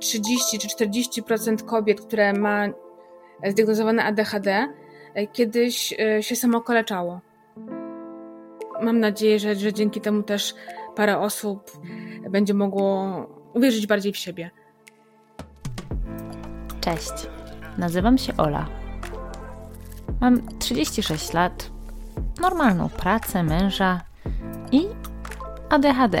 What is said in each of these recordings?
30 czy 40% kobiet, które ma zdiagnozowane ADHD, kiedyś się samokoleczało. Mam nadzieję, że, że dzięki temu też parę osób będzie mogło uwierzyć bardziej w siebie. Cześć, nazywam się Ola. Mam 36 lat, normalną pracę, męża i ADHD.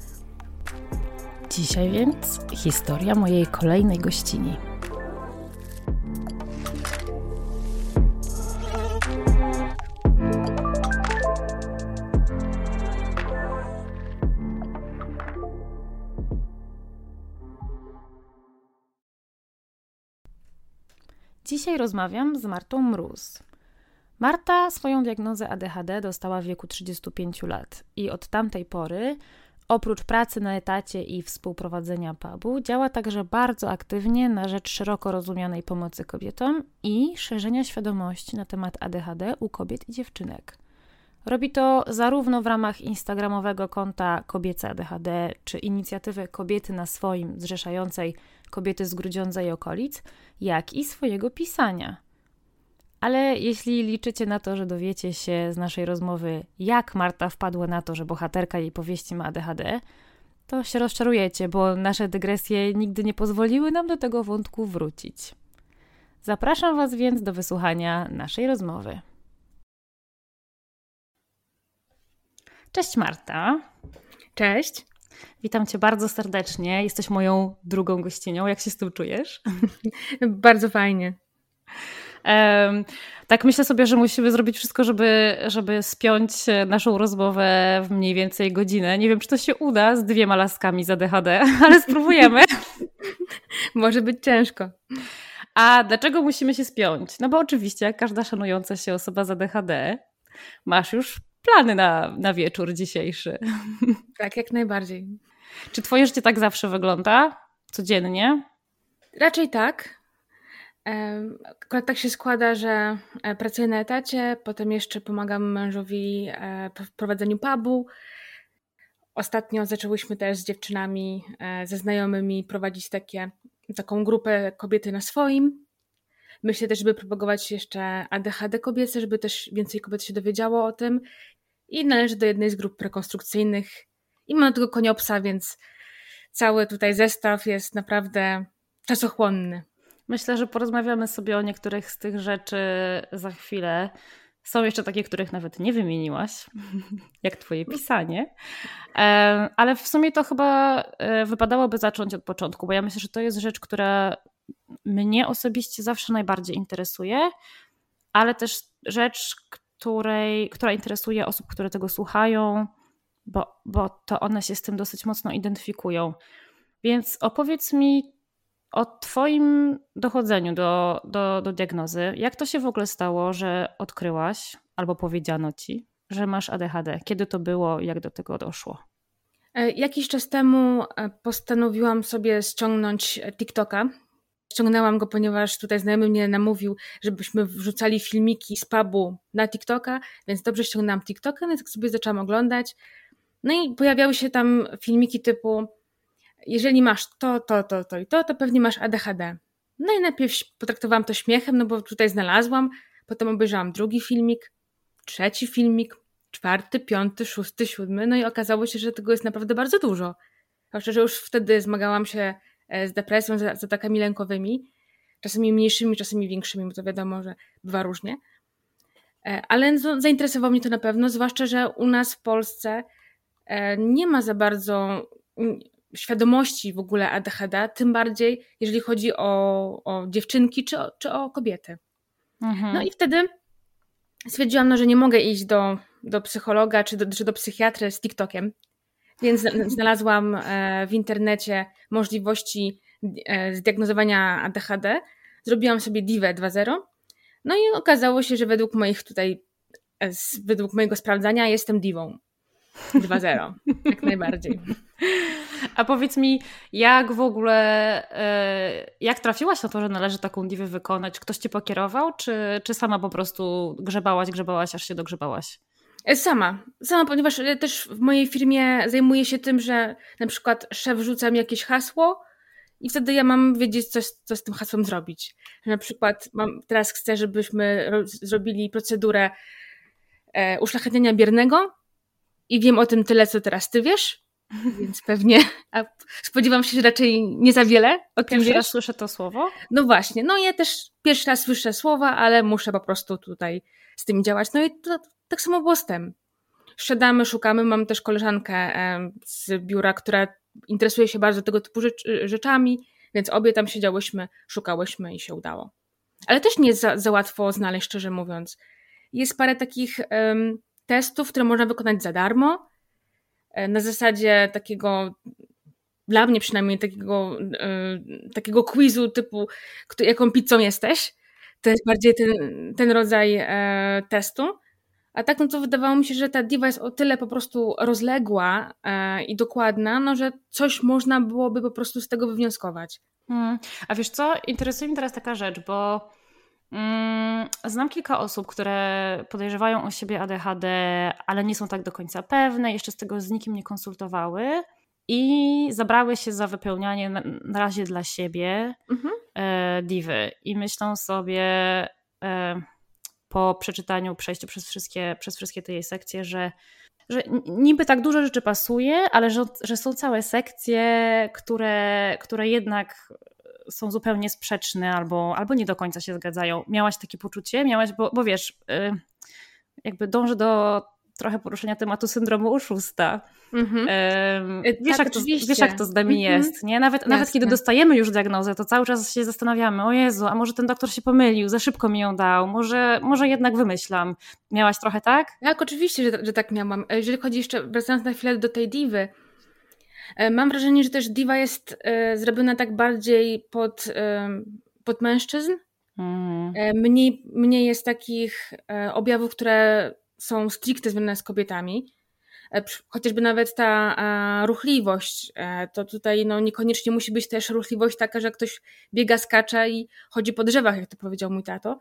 Dzisiaj więc historia mojej kolejnej gościni. Dzisiaj rozmawiam z Martą Mróz. Marta swoją diagnozę ADHD dostała w wieku 35 lat i od tamtej pory, oprócz pracy na etacie i współprowadzenia pubu, działa także bardzo aktywnie na rzecz szeroko rozumianej pomocy kobietom i szerzenia świadomości na temat ADHD u kobiet i dziewczynek. Robi to zarówno w ramach instagramowego konta Kobiece ADHD czy inicjatywy Kobiety na swoim, zrzeszającej kobiety z Grudziądza i okolic, jak i swojego pisania. Ale jeśli liczycie na to, że dowiecie się z naszej rozmowy, jak Marta wpadła na to, że bohaterka jej powieści ma ADHD, to się rozczarujecie, bo nasze dygresje nigdy nie pozwoliły nam do tego wątku wrócić. Zapraszam Was więc do wysłuchania naszej rozmowy. Cześć Marta. Cześć. Witam Cię bardzo serdecznie. Jesteś moją drugą gościnią. Jak się z tym czujesz? bardzo fajnie. Tak myślę sobie, że musimy zrobić wszystko, żeby, żeby spiąć naszą rozmowę w mniej więcej godzinę. Nie wiem, czy to się uda z dwiema laskami za DHD, ale spróbujemy. Może być ciężko. A dlaczego musimy się spiąć? No bo oczywiście, jak każda szanująca się osoba za DHD, masz już plany na, na wieczór dzisiejszy. Tak, jak najbardziej. Czy twoje życie tak zawsze wygląda? Codziennie? Raczej tak. Akurat tak się składa, że e, pracuję na etacie, potem jeszcze pomagam mężowi e, w prowadzeniu pubu. Ostatnio zaczęłyśmy też z dziewczynami, e, ze znajomymi prowadzić takie, taką grupę kobiety na swoim. Myślę też, żeby propagować jeszcze ADHD kobiece, żeby też więcej kobiet się dowiedziało o tym. I należy do jednej z grup rekonstrukcyjnych. I mam tego koniopsa, więc cały tutaj zestaw jest naprawdę czasochłonny. Myślę, że porozmawiamy sobie o niektórych z tych rzeczy za chwilę. Są jeszcze takie, których nawet nie wymieniłaś, jak Twoje pisanie. Ale w sumie to chyba e, wypadałoby zacząć od początku, bo ja myślę, że to jest rzecz, która mnie osobiście zawsze najbardziej interesuje, ale też rzecz, której, która interesuje osób, które tego słuchają, bo, bo to one się z tym dosyć mocno identyfikują. Więc opowiedz mi o Twoim dochodzeniu do, do, do diagnozy. Jak to się w ogóle stało, że odkryłaś albo powiedziano Ci, że masz ADHD? Kiedy to było jak do tego doszło? E, jakiś czas temu e, postanowiłam sobie ściągnąć TikToka. Ściągnęłam go, ponieważ tutaj znajomy mnie namówił, żebyśmy wrzucali filmiki z pubu na TikToka, więc dobrze ściągnęłam TikToka, i tak sobie zaczęłam oglądać. No i pojawiały się tam filmiki typu jeżeli masz to, to, to, to i to, to pewnie masz ADHD. No i najpierw potraktowałam to śmiechem, no bo tutaj znalazłam, potem obejrzałam drugi filmik, trzeci filmik, czwarty, piąty, szósty, siódmy, no i okazało się, że tego jest naprawdę bardzo dużo. Zwłaszcza, że już wtedy zmagałam się e, z depresją, z, atakami lękowymi, czasami mniejszymi, czasami większymi, bo to wiadomo, że bywa różnie. E, ale zainteresowało mnie to na pewno, zwłaszcza, że u nas w Polsce e, nie ma za bardzo świadomości w ogóle ADHD, tym bardziej jeżeli chodzi o, o dziewczynki czy o, czy o kobiety. Mhm. No i wtedy stwierdziłam, no, że nie mogę iść do, do psychologa czy do, czy do psychiatry z TikTokiem, więc znalazłam e, w internecie możliwości zdiagnozowania ADHD. Zrobiłam sobie DIVE 2.0 no i okazało się, że według moich tutaj, e, według mojego sprawdzania jestem diwą. 2-0, jak najbardziej. A powiedz mi, jak w ogóle, e, jak trafiłaś na to, że należy taką diwę wykonać? Ktoś cię pokierował, czy, czy sama po prostu grzebałaś, grzebałaś, aż się dogrzebałaś? E, sama, sama, ponieważ też w mojej firmie zajmuję się tym, że na przykład szef rzuca mi jakieś hasło, i wtedy ja mam wiedzieć, co, co z tym hasłem zrobić. Na przykład mam, teraz chcę, żebyśmy zrobili procedurę e, uszlachetnienia biernego i wiem o tym tyle, co teraz ty wiesz, więc pewnie a spodziewam się, że raczej nie za wiele o tym Pierwszy raz słyszę to słowo? No właśnie, no ja też pierwszy raz słyszę słowa, ale muszę po prostu tutaj z tym działać. No i to, tak samo było z tym. Siadamy, szukamy, mam też koleżankę z biura, która interesuje się bardzo tego typu rzecz, rzeczami, więc obie tam siedziałyśmy, szukałyśmy i się udało. Ale też nie jest za, za łatwo znaleźć, szczerze mówiąc. Jest parę takich um, testów, które można wykonać za darmo, na zasadzie takiego, dla mnie przynajmniej, takiego, y, takiego quizu typu, jaką pizzą jesteś. To jest bardziej ten, ten rodzaj e, testu. A tak, no to wydawało mi się, że ta diwa jest o tyle po prostu rozległa e, i dokładna, no że coś można byłoby po prostu z tego wywnioskować. Hmm. A wiesz co, interesuje mnie teraz taka rzecz, bo znam kilka osób, które podejrzewają o siebie ADHD, ale nie są tak do końca pewne, jeszcze z tego z nikim nie konsultowały i zabrały się za wypełnianie na, na razie dla siebie mhm. e, diwy i myślą sobie... E, po przeczytaniu, przejściu przez wszystkie, przez wszystkie te jej sekcje, że, że niby tak dużo rzeczy pasuje, ale że, że są całe sekcje, które, które jednak są zupełnie sprzeczne albo, albo nie do końca się zgadzają. Miałaś takie poczucie? Miałaś, bo, bo wiesz, y, jakby dążę do trochę poruszenia tematu syndromu uszusta. Mm-hmm. wiesz, tak, jak to, wiesz, jak to z nami mm-hmm. jest, nie? Nawet, nawet kiedy dostajemy już diagnozę, to cały czas się zastanawiamy, o Jezu, a może ten doktor się pomylił, za szybko mi ją dał, może, może jednak wymyślam. Miałaś trochę tak? Tak, oczywiście, że, że tak miałam. E, jeżeli chodzi jeszcze, wracając na chwilę do tej diwy, mam wrażenie, że też diwa jest e, zrobiona tak bardziej pod, pod mężczyzn. Mm. Mniej, mniej jest takich objawów, które są stricte związane z kobietami. E, chociażby nawet ta ruchliwość, e, to tutaj no, niekoniecznie musi być też ruchliwość taka, że ktoś biega, skacze i chodzi po drzewach, jak to powiedział mój tato.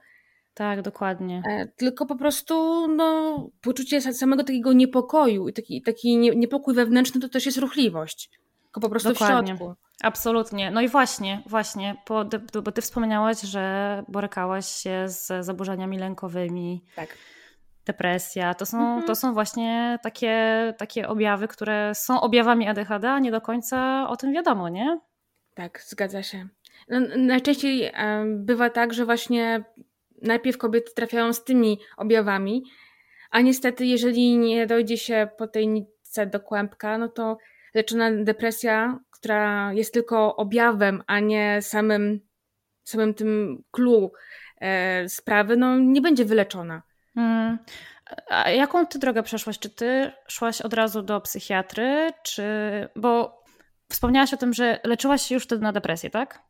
Tak, dokładnie. E, tylko po prostu no, poczucie samego takiego niepokoju i taki, taki niepokój wewnętrzny to też jest ruchliwość. Tylko po prostu dokładnie. w środku. Absolutnie. No i właśnie, właśnie, bo, bo ty wspomniałaś, że borykałaś się z zaburzeniami lękowymi. Tak depresja. To są, mhm. to są właśnie takie, takie objawy, które są objawami ADHD, a nie do końca o tym wiadomo, nie? Tak, zgadza się. No, najczęściej bywa tak, że właśnie najpierw kobiety trafiają z tymi objawami, a niestety, jeżeli nie dojdzie się po tej nitce do kłębka, no to leczona depresja, która jest tylko objawem, a nie samym, samym tym clue e, sprawy, no nie będzie wyleczona. Hmm. A jaką ty drogę przeszłaś? Czy ty szłaś od razu do psychiatry, czy. Bo wspomniałaś o tym, że leczyłaś się już wtedy na depresję, tak?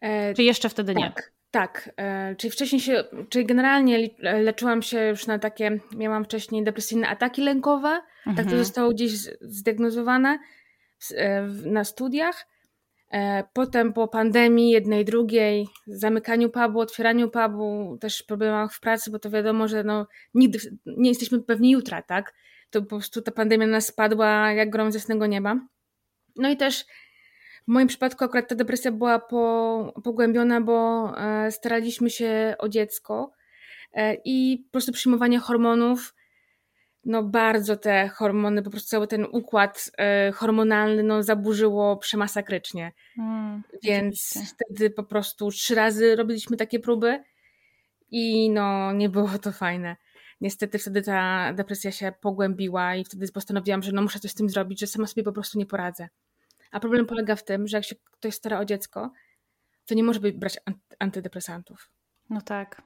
E, czy jeszcze wtedy tak, nie? Tak, e, czyli wcześniej się, czyli generalnie leczyłam się już na takie, miałam wcześniej depresyjne ataki lękowe, mhm. tak to mhm. zostało gdzieś zdiagnozowane e, na studiach. E, potem po pandemii jednej, drugiej, zamykaniu pubu, otwieraniu pubu, też problemach w pracy, bo to wiadomo, że no, nigdy nie jesteśmy pewni jutra, tak? To po prostu ta pandemia nas spadła jak grom z jasnego nieba. No i też w moim przypadku akurat ta depresja była po, pogłębiona, bo e, staraliśmy się o dziecko e, i po prostu przyjmowanie hormonów no bardzo te hormony, po prostu cały ten układ y, hormonalny no, zaburzyło przemasakrycznie. Mm, Więc wtedy po prostu trzy razy robiliśmy takie próby i no nie było to fajne. niestety wtedy ta depresja się pogłębiła i wtedy postanowiłam, że no muszę coś z tym zrobić, że sama sobie po prostu nie poradzę. A problem polega w tym, że jak się ktoś stara o dziecko, to nie może brać antydepresantów. No tak.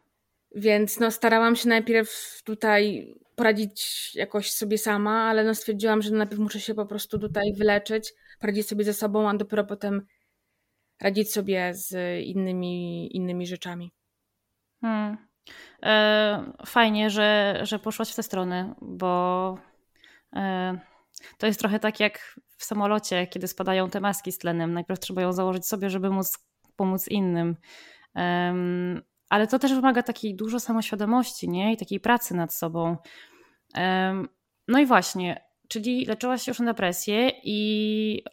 Więc no, starałam się najpierw tutaj poradzić jakoś sobie sama, ale no, stwierdziłam, że najpierw muszę się po prostu tutaj wyleczyć, poradzić sobie ze sobą, a dopiero potem radzić sobie z innymi, innymi rzeczami. Hmm. E, fajnie, że, że poszłaś w tę stronę, bo e, to jest trochę tak jak w samolocie, kiedy spadają te maski z tlenem. Najpierw trzeba ją założyć sobie, żeby móc pomóc innym. Um, ale to też wymaga takiej dużo samoświadomości, nie? I takiej pracy nad sobą. Um, no i właśnie, czyli leczyłaś się już na depresję i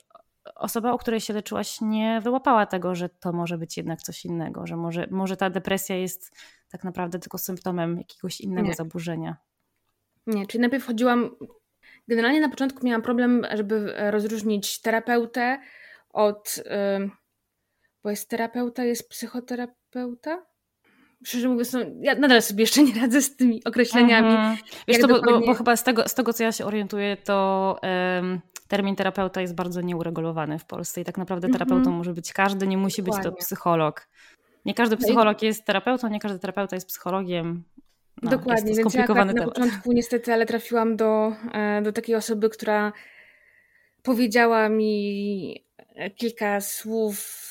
osoba, u której się leczyłaś, nie wyłapała tego, że to może być jednak coś innego, że może, może ta depresja jest tak naprawdę tylko symptomem jakiegoś innego nie. zaburzenia. Nie, czyli najpierw chodziłam. Generalnie na początku miałam problem, żeby rozróżnić terapeutę od. Bo jest terapeuta, jest psychoterapeuta? Szczerze mówiąc, no, ja nadal sobie jeszcze nie radzę z tymi określeniami. Mhm. Wiesz, to, dokładnie... bo, bo, chyba z tego, z tego, co ja się orientuję, to um, termin terapeuta jest bardzo nieuregulowany w Polsce i tak naprawdę mhm. terapeutą może być każdy, nie musi być to psycholog. Nie każdy no psycholog jest terapeutą, nie każdy terapeuta jest psychologiem. No, Dokładnie, jest więc ja tak na początku niestety, ale trafiłam do, e, do takiej osoby, która powiedziała mi kilka słów,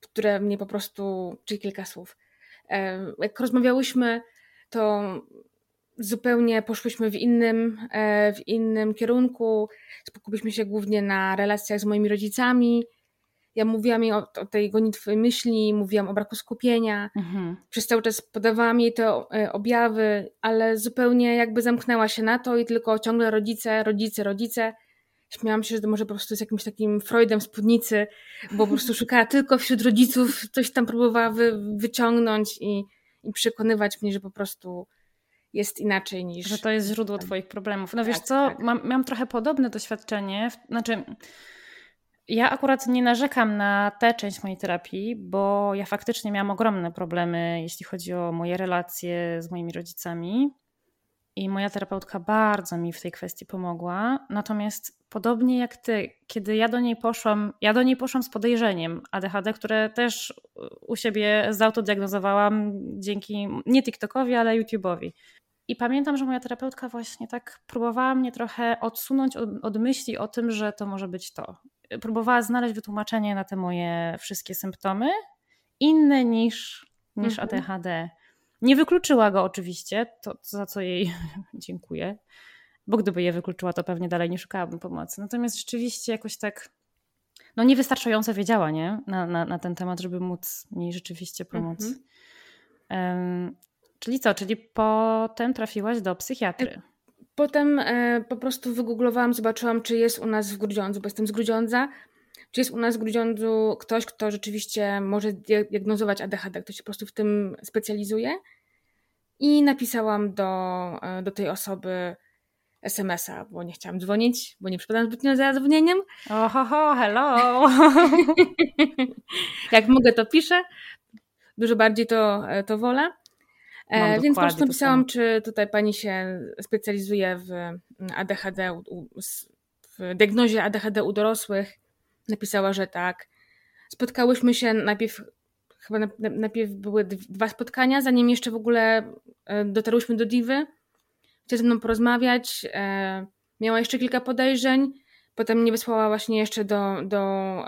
które mnie po prostu, czyli kilka słów. E, jak rozmawiałyśmy, to zupełnie poszłyśmy w innym, e, w innym kierunku. Skupiliśmy się głównie na relacjach z moimi rodzicami. Ja mówiłam jej o, o tej gonitwie myśli, mówiłam o braku skupienia. Mhm. Przez cały czas podawałam jej te e, objawy, ale zupełnie jakby zamknęła się na to i tylko ciągle rodzice, rodzice, rodzice. Śmiałam się, że to może po prostu jest jakimś takim Freudem spódnicy, bo po prostu szukała tylko wśród rodziców, coś tam próbowała wy, wyciągnąć i, i przekonywać mnie, że po prostu jest inaczej niż. Że to jest źródło Twoich problemów. No wiesz tak, co, tak. Mam, miałam trochę podobne doświadczenie. Znaczy, ja akurat nie narzekam na tę część mojej terapii, bo ja faktycznie miałam ogromne problemy, jeśli chodzi o moje relacje z moimi rodzicami. I moja terapeutka bardzo mi w tej kwestii pomogła. Natomiast podobnie jak ty, kiedy ja do niej poszłam, ja do niej poszłam z podejrzeniem ADHD, które też u siebie zautodiagnozowałam dzięki nie TikTokowi, ale YouTube'owi. I pamiętam, że moja terapeutka właśnie tak próbowała mnie trochę odsunąć od, od, myśli o tym, że to może być to. Próbowała znaleźć wytłumaczenie na te moje wszystkie symptomy, inne niż, niż mhm. ADHD. Nie wykluczyła go oczywiście, to za co jej dziękuję, bo gdyby je wykluczyła, to pewnie dalej nie szukałabym pomocy. Natomiast rzeczywiście jakoś tak no niewystarczająco wiedziała nie? Na, na, na ten temat, żeby móc mi rzeczywiście pomóc. Mhm. Czyli co? Czyli potem trafiłaś do psychiatry? Potem e, po prostu wygooglowałam, zobaczyłam, czy jest u nas w Grudziądzu, bo jestem z Grudziądza. Czy jest u nas w Grudziądzu ktoś, kto rzeczywiście może diagnozować ADHD, kto się po prostu w tym specjalizuje. I napisałam do, e, do tej osoby SMS-a, bo nie chciałam dzwonić, bo nie przypadam zbytnio za dzwonieniem. Oho, hello! Jak mogę, to piszę. Dużo bardziej to, e, to wolę. E, więc po prostu napisałam, czy tutaj pani się specjalizuje w ADHD, w diagnozie ADHD u dorosłych. Napisała, że tak. Spotkałyśmy się najpierw, chyba najpierw były dwa spotkania, zanim jeszcze w ogóle e, dotarłyśmy do Diwy. Chciała ze mną porozmawiać. E, miała jeszcze kilka podejrzeń. Potem mnie wysłała właśnie jeszcze do, do,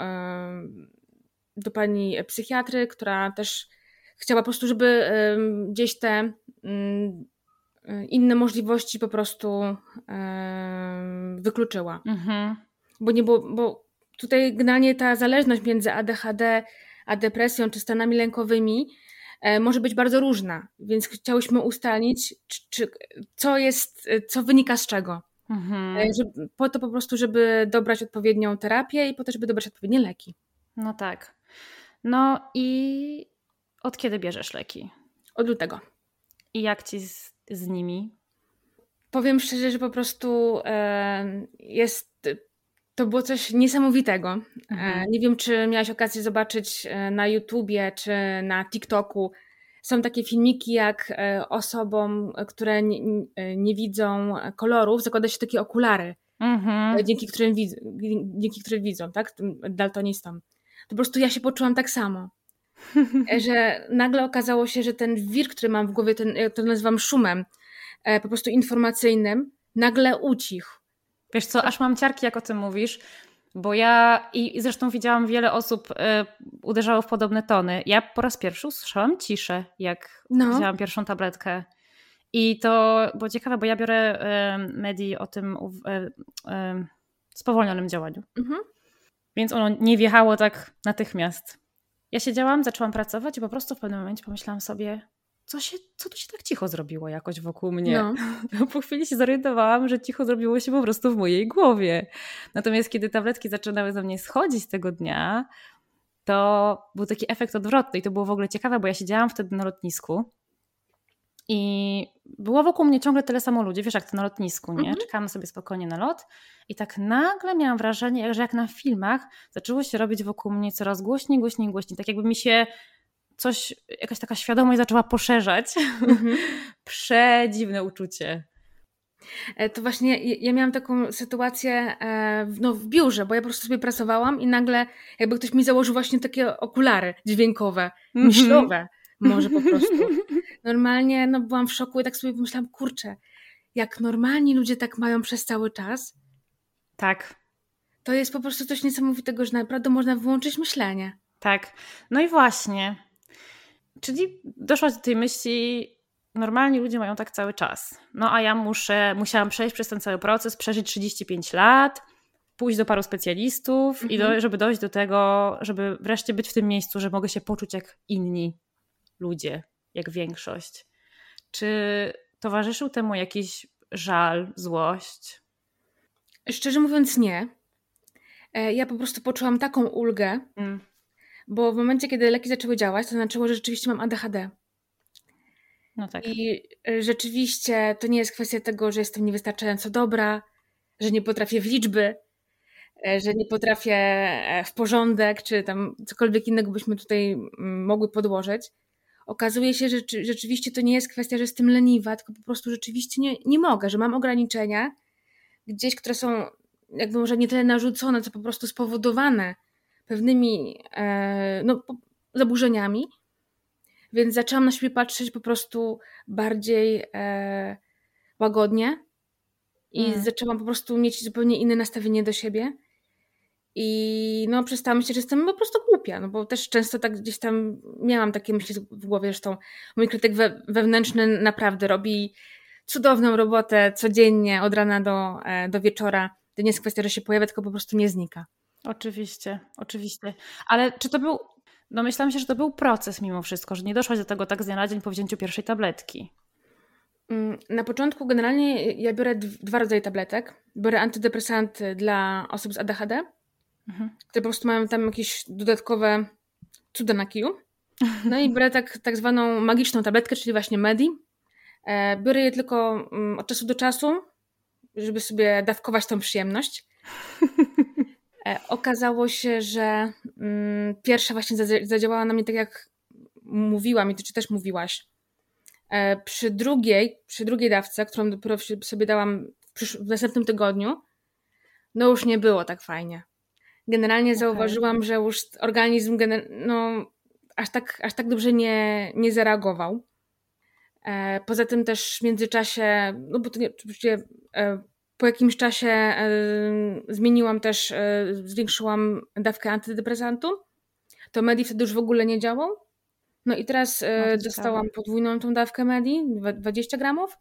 do pani psychiatry, która też chciała po prostu, żeby gdzieś te inne możliwości po prostu wykluczyła. Mhm. Bo nie było, bo tutaj generalnie ta zależność między ADHD a depresją czy stanami lękowymi e, może być bardzo różna, więc chciałyśmy ustalić, czy, czy, co jest, co wynika z czego. Mhm. E, po to po prostu, żeby dobrać odpowiednią terapię i po to, żeby dobrać odpowiednie leki. No tak. No i od kiedy bierzesz leki? Od lutego. I jak ci z, z nimi? Powiem szczerze, że po prostu e, jest. To było coś niesamowitego. E, mhm. Nie wiem, czy miałaś okazję zobaczyć e, na YouTubie czy na TikToku są takie filmiki, jak e, osobom, które nie, nie widzą kolorów, zakłada się takie okulary, mhm. dzięki, którym widzą, dzięki którym widzą, tak? Daltonistom. To po prostu ja się poczułam tak samo. że nagle okazało się, że ten wir, który mam w głowie, ten, ja to nazywam szumem, po prostu informacyjnym, nagle ucichł. Wiesz co, aż mam ciarki, jak o tym mówisz, bo ja i, zresztą widziałam wiele osób y, uderzało w podobne tony. Ja po raz pierwszy usłyszałam ciszę, jak no. wzięłam pierwszą tabletkę. I to było ciekawe, bo ja biorę y, Medi o tym y, y, spowolnionym działaniu. Mhm. Więc ono nie wjechało tak natychmiast. Ja siedziałam, zaczęłam pracować i po prostu w pewnym momencie pomyślałam sobie, co, się, co tu się tak cicho zrobiło jakoś wokół mnie. No. Po chwili się zorientowałam, że cicho zrobiło się po prostu w mojej głowie. Natomiast kiedy tabletki zaczynały ze mnie schodzić tego dnia, to był taki efekt odwrotny i to było w ogóle ciekawe, bo ja siedziałam wtedy na lotnisku i było wokół mnie ciągle tyle samo ludzi, wiesz, jak to na lotnisku, nie? Mhm. Czekamy sobie spokojnie na lot i tak nagle miałam wrażenie, że jak na filmach zaczęło się robić wokół mnie coraz głośniej, głośniej, głośniej. Tak jakby mi się coś, jakaś taka świadomość zaczęła poszerzać. Mhm. Przedziwne uczucie. E, to właśnie ja miałam taką sytuację e, no, w biurze, bo ja po prostu sobie pracowałam i nagle jakby ktoś mi założył właśnie takie okulary dźwiękowe, mhm. myślowe może po prostu. Normalnie no, byłam w szoku i tak sobie pomyślałam, kurczę, jak normalni ludzie tak mają przez cały czas. Tak. To jest po prostu coś niesamowitego, że naprawdę można wyłączyć myślenie. Tak. No i właśnie. Czyli doszłaś do tej myśli, normalni ludzie mają tak cały czas. No a ja muszę, musiałam przejść przez ten cały proces, przeżyć 35 lat, pójść do paru specjalistów mhm. i do, mhm. żeby dojść do tego, żeby wreszcie być w tym miejscu, że mogę się poczuć jak inni ludzie, jak większość. Czy towarzyszył temu jakiś żal, złość? Szczerze mówiąc, nie. E, ja po prostu poczułam taką ulgę, mm bo w momencie, kiedy leki zaczęły działać, to znaczyło, że rzeczywiście mam ADHD. No tak. I e, rzeczywiście to nie jest kwestia tego, że jestem niewystarczająco dobra, że nie potrafię w liczby, e, że nie potrafię w porządek, czy tam cokolwiek innego byśmy tutaj mm, mogły podłożyć. Okazuje się, że rzeczywiście to nie jest kwestia, że jestem leniwa, tylko po prostu rzeczywiście nie, nie mogę, że mam ograniczenia gdzieś, które są jakby może nie tyle narzucone, co po prostu spowodowane pewnymi e, no, zaburzeniami, więc zaczęłam na siebie patrzeć po prostu bardziej e, łagodnie i hmm. zaczęłam po prostu mieć zupełnie inne nastawienie do siebie. I no, przestałam myśleć, że jestem po prostu głupia, no bo też często tak gdzieś tam miałam takie myśli w głowie, zresztą mój krytyk we, wewnętrzny naprawdę robi cudowną robotę codziennie, od rana do, e, do wieczora. To nie jest kwestia, że się pojawia, tylko po prostu nie znika. Oczywiście, oczywiście. Ale czy to był. No myślałam się, że to był proces mimo wszystko, że nie doszłaś do tego tak z dnia na dzień po wzięciu pierwszej tabletki. Mm, na początku generalnie ja biorę dwa rodzaje tabletek. Biorę antydepresanty dla osób z ADHD, mhm. które po prostu mają tam jakieś dodatkowe cuda na kiju. No i biorę tak, tak zwaną magiczną tabletkę, czyli właśnie Medi. E, biorę je tylko mm, od czasu do czasu, żeby sobie dawkować tą przyjemność. E, okazało się, że mm, pierwsza właśnie zadziałała na mnie tak, jak mówiłam i ty czy też mówiłaś. E, przy drugiej, przy drugiej dawce, którą dopiero sobie dałam w, następnym tygodniu, no już nie było tak fajnie. Generalnie okay. zauważyłam, że już organizm no, aż, tak, aż tak dobrze nie, nie zareagował. E, poza tym też w międzyczasie, no bo to nie, oczywiście po jakimś czasie e, zmieniłam też, e, zwiększyłam dawkę antydepresantu. To Medi wtedy już w ogóle nie działał. No i teraz e, no, dostałam podwójną tą dawkę Medi, 20 gramów.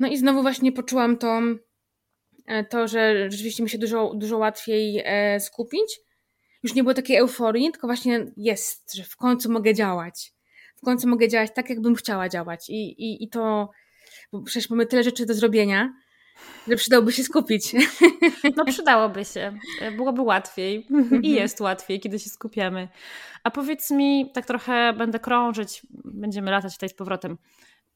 No i znowu właśnie poczułam to, to że rzeczywiście mi się dużo, dużo łatwiej skupić. Już nie było takiej euforii, tylko właśnie jest, że w końcu mogę działać. W końcu mogę działać tak, jakbym chciała działać. I, i, i to, bo przecież mamy tyle rzeczy do zrobienia, że przydałoby się skupić. No przydałoby się. Byłoby łatwiej i mhm. jest łatwiej, kiedy się skupiamy. A powiedz mi, tak trochę będę krążyć, będziemy latać tutaj z powrotem,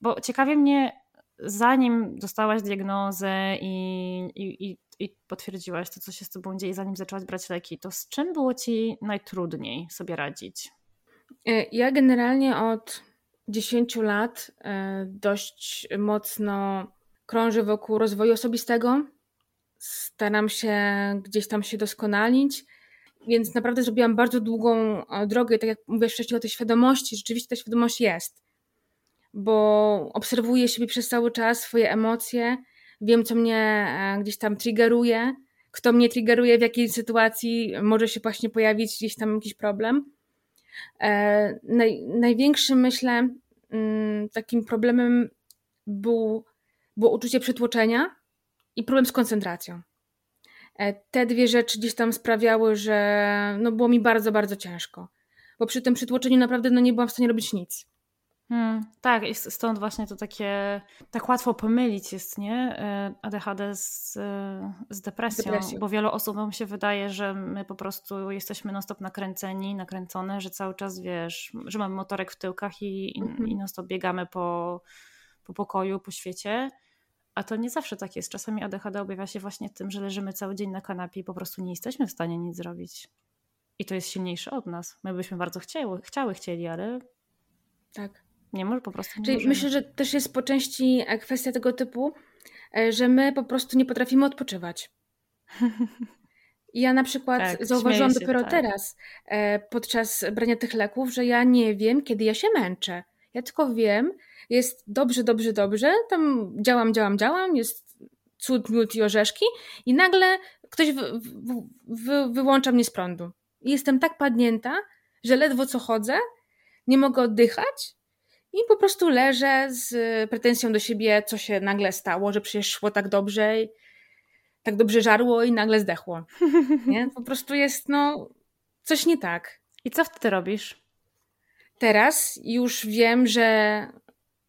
bo ciekawie mnie, zanim dostałaś diagnozę i, i, i potwierdziłaś to, co się z tobą dzieje, zanim zaczęłaś brać leki, to z czym było ci najtrudniej sobie radzić? E, ja generalnie od 10 lat e, dość mocno krążę wokół rozwoju osobistego. Staram się gdzieś tam się doskonalić, więc naprawdę zrobiłam bardzo długą e, drogę. Tak jak mówisz wcześniej o tej świadomości, rzeczywiście ta świadomość jest, bo obserwuję siebie przez cały czas, swoje emocje, wiem, co mnie e, gdzieś tam triggeruje, kto mnie triggeruje, w jakiej sytuacji może się właśnie pojawić gdzieś tam jakiś problem. E, naj, największym, myślę, mm, takim problemem był, było uczucie przytłoczenia i problem z koncentracją. E, te dwie rzeczy gdzieś tam sprawiały, że no było mi bardzo, bardzo ciężko. Bo przy tym przytłoczeniu naprawdę no nie byłam w stanie robić nic. Hmm, tak, i stąd właśnie to takie, tak łatwo pomylić jest, nie? E, ADHD z, z depresją, depresją, bo wielu osobom się wydaje, że my po prostu jesteśmy non-stop nakręceni, nakręcone, że cały czas, wiesz, że mamy motorek w tyłkach i, mhm. i non-stop biegamy po, po pokoju, po świecie, a to nie zawsze tak jest. Czasami ADHD objawia się właśnie tym, że leżymy cały dzień na kanapie i po prostu nie jesteśmy w stanie nic zrobić. I to jest silniejsze od nas. My byśmy bardzo chciały, chciały chcieli, ale... Tak nie może po prostu. Czyli możemy. myślę, że też jest po części e, kwestia tego typu, e, że my po prostu nie potrafimy odpoczywać. Ja na przykład tak, zauważyłam się, dopiero tak. teraz e, podczas brania tych leków, że ja nie wiem, kiedy ja się męczę. Ja tylko wiem, jest dobrze, dobrze, dobrze, tam działam, działam, działam, jest cud, miód i orzeszki i nagle ktoś wy, wy, wy, wyłącza mnie z prądu. I jestem tak padnięta, że ledwo co chodzę, nie mogę oddychać i po prostu leżę z pretensją do siebie, co się nagle stało, że przecież szło tak dobrze, tak dobrze żarło i nagle zdechło. Nie? Po prostu jest no coś nie tak. I co wtedy robisz? Teraz już wiem, że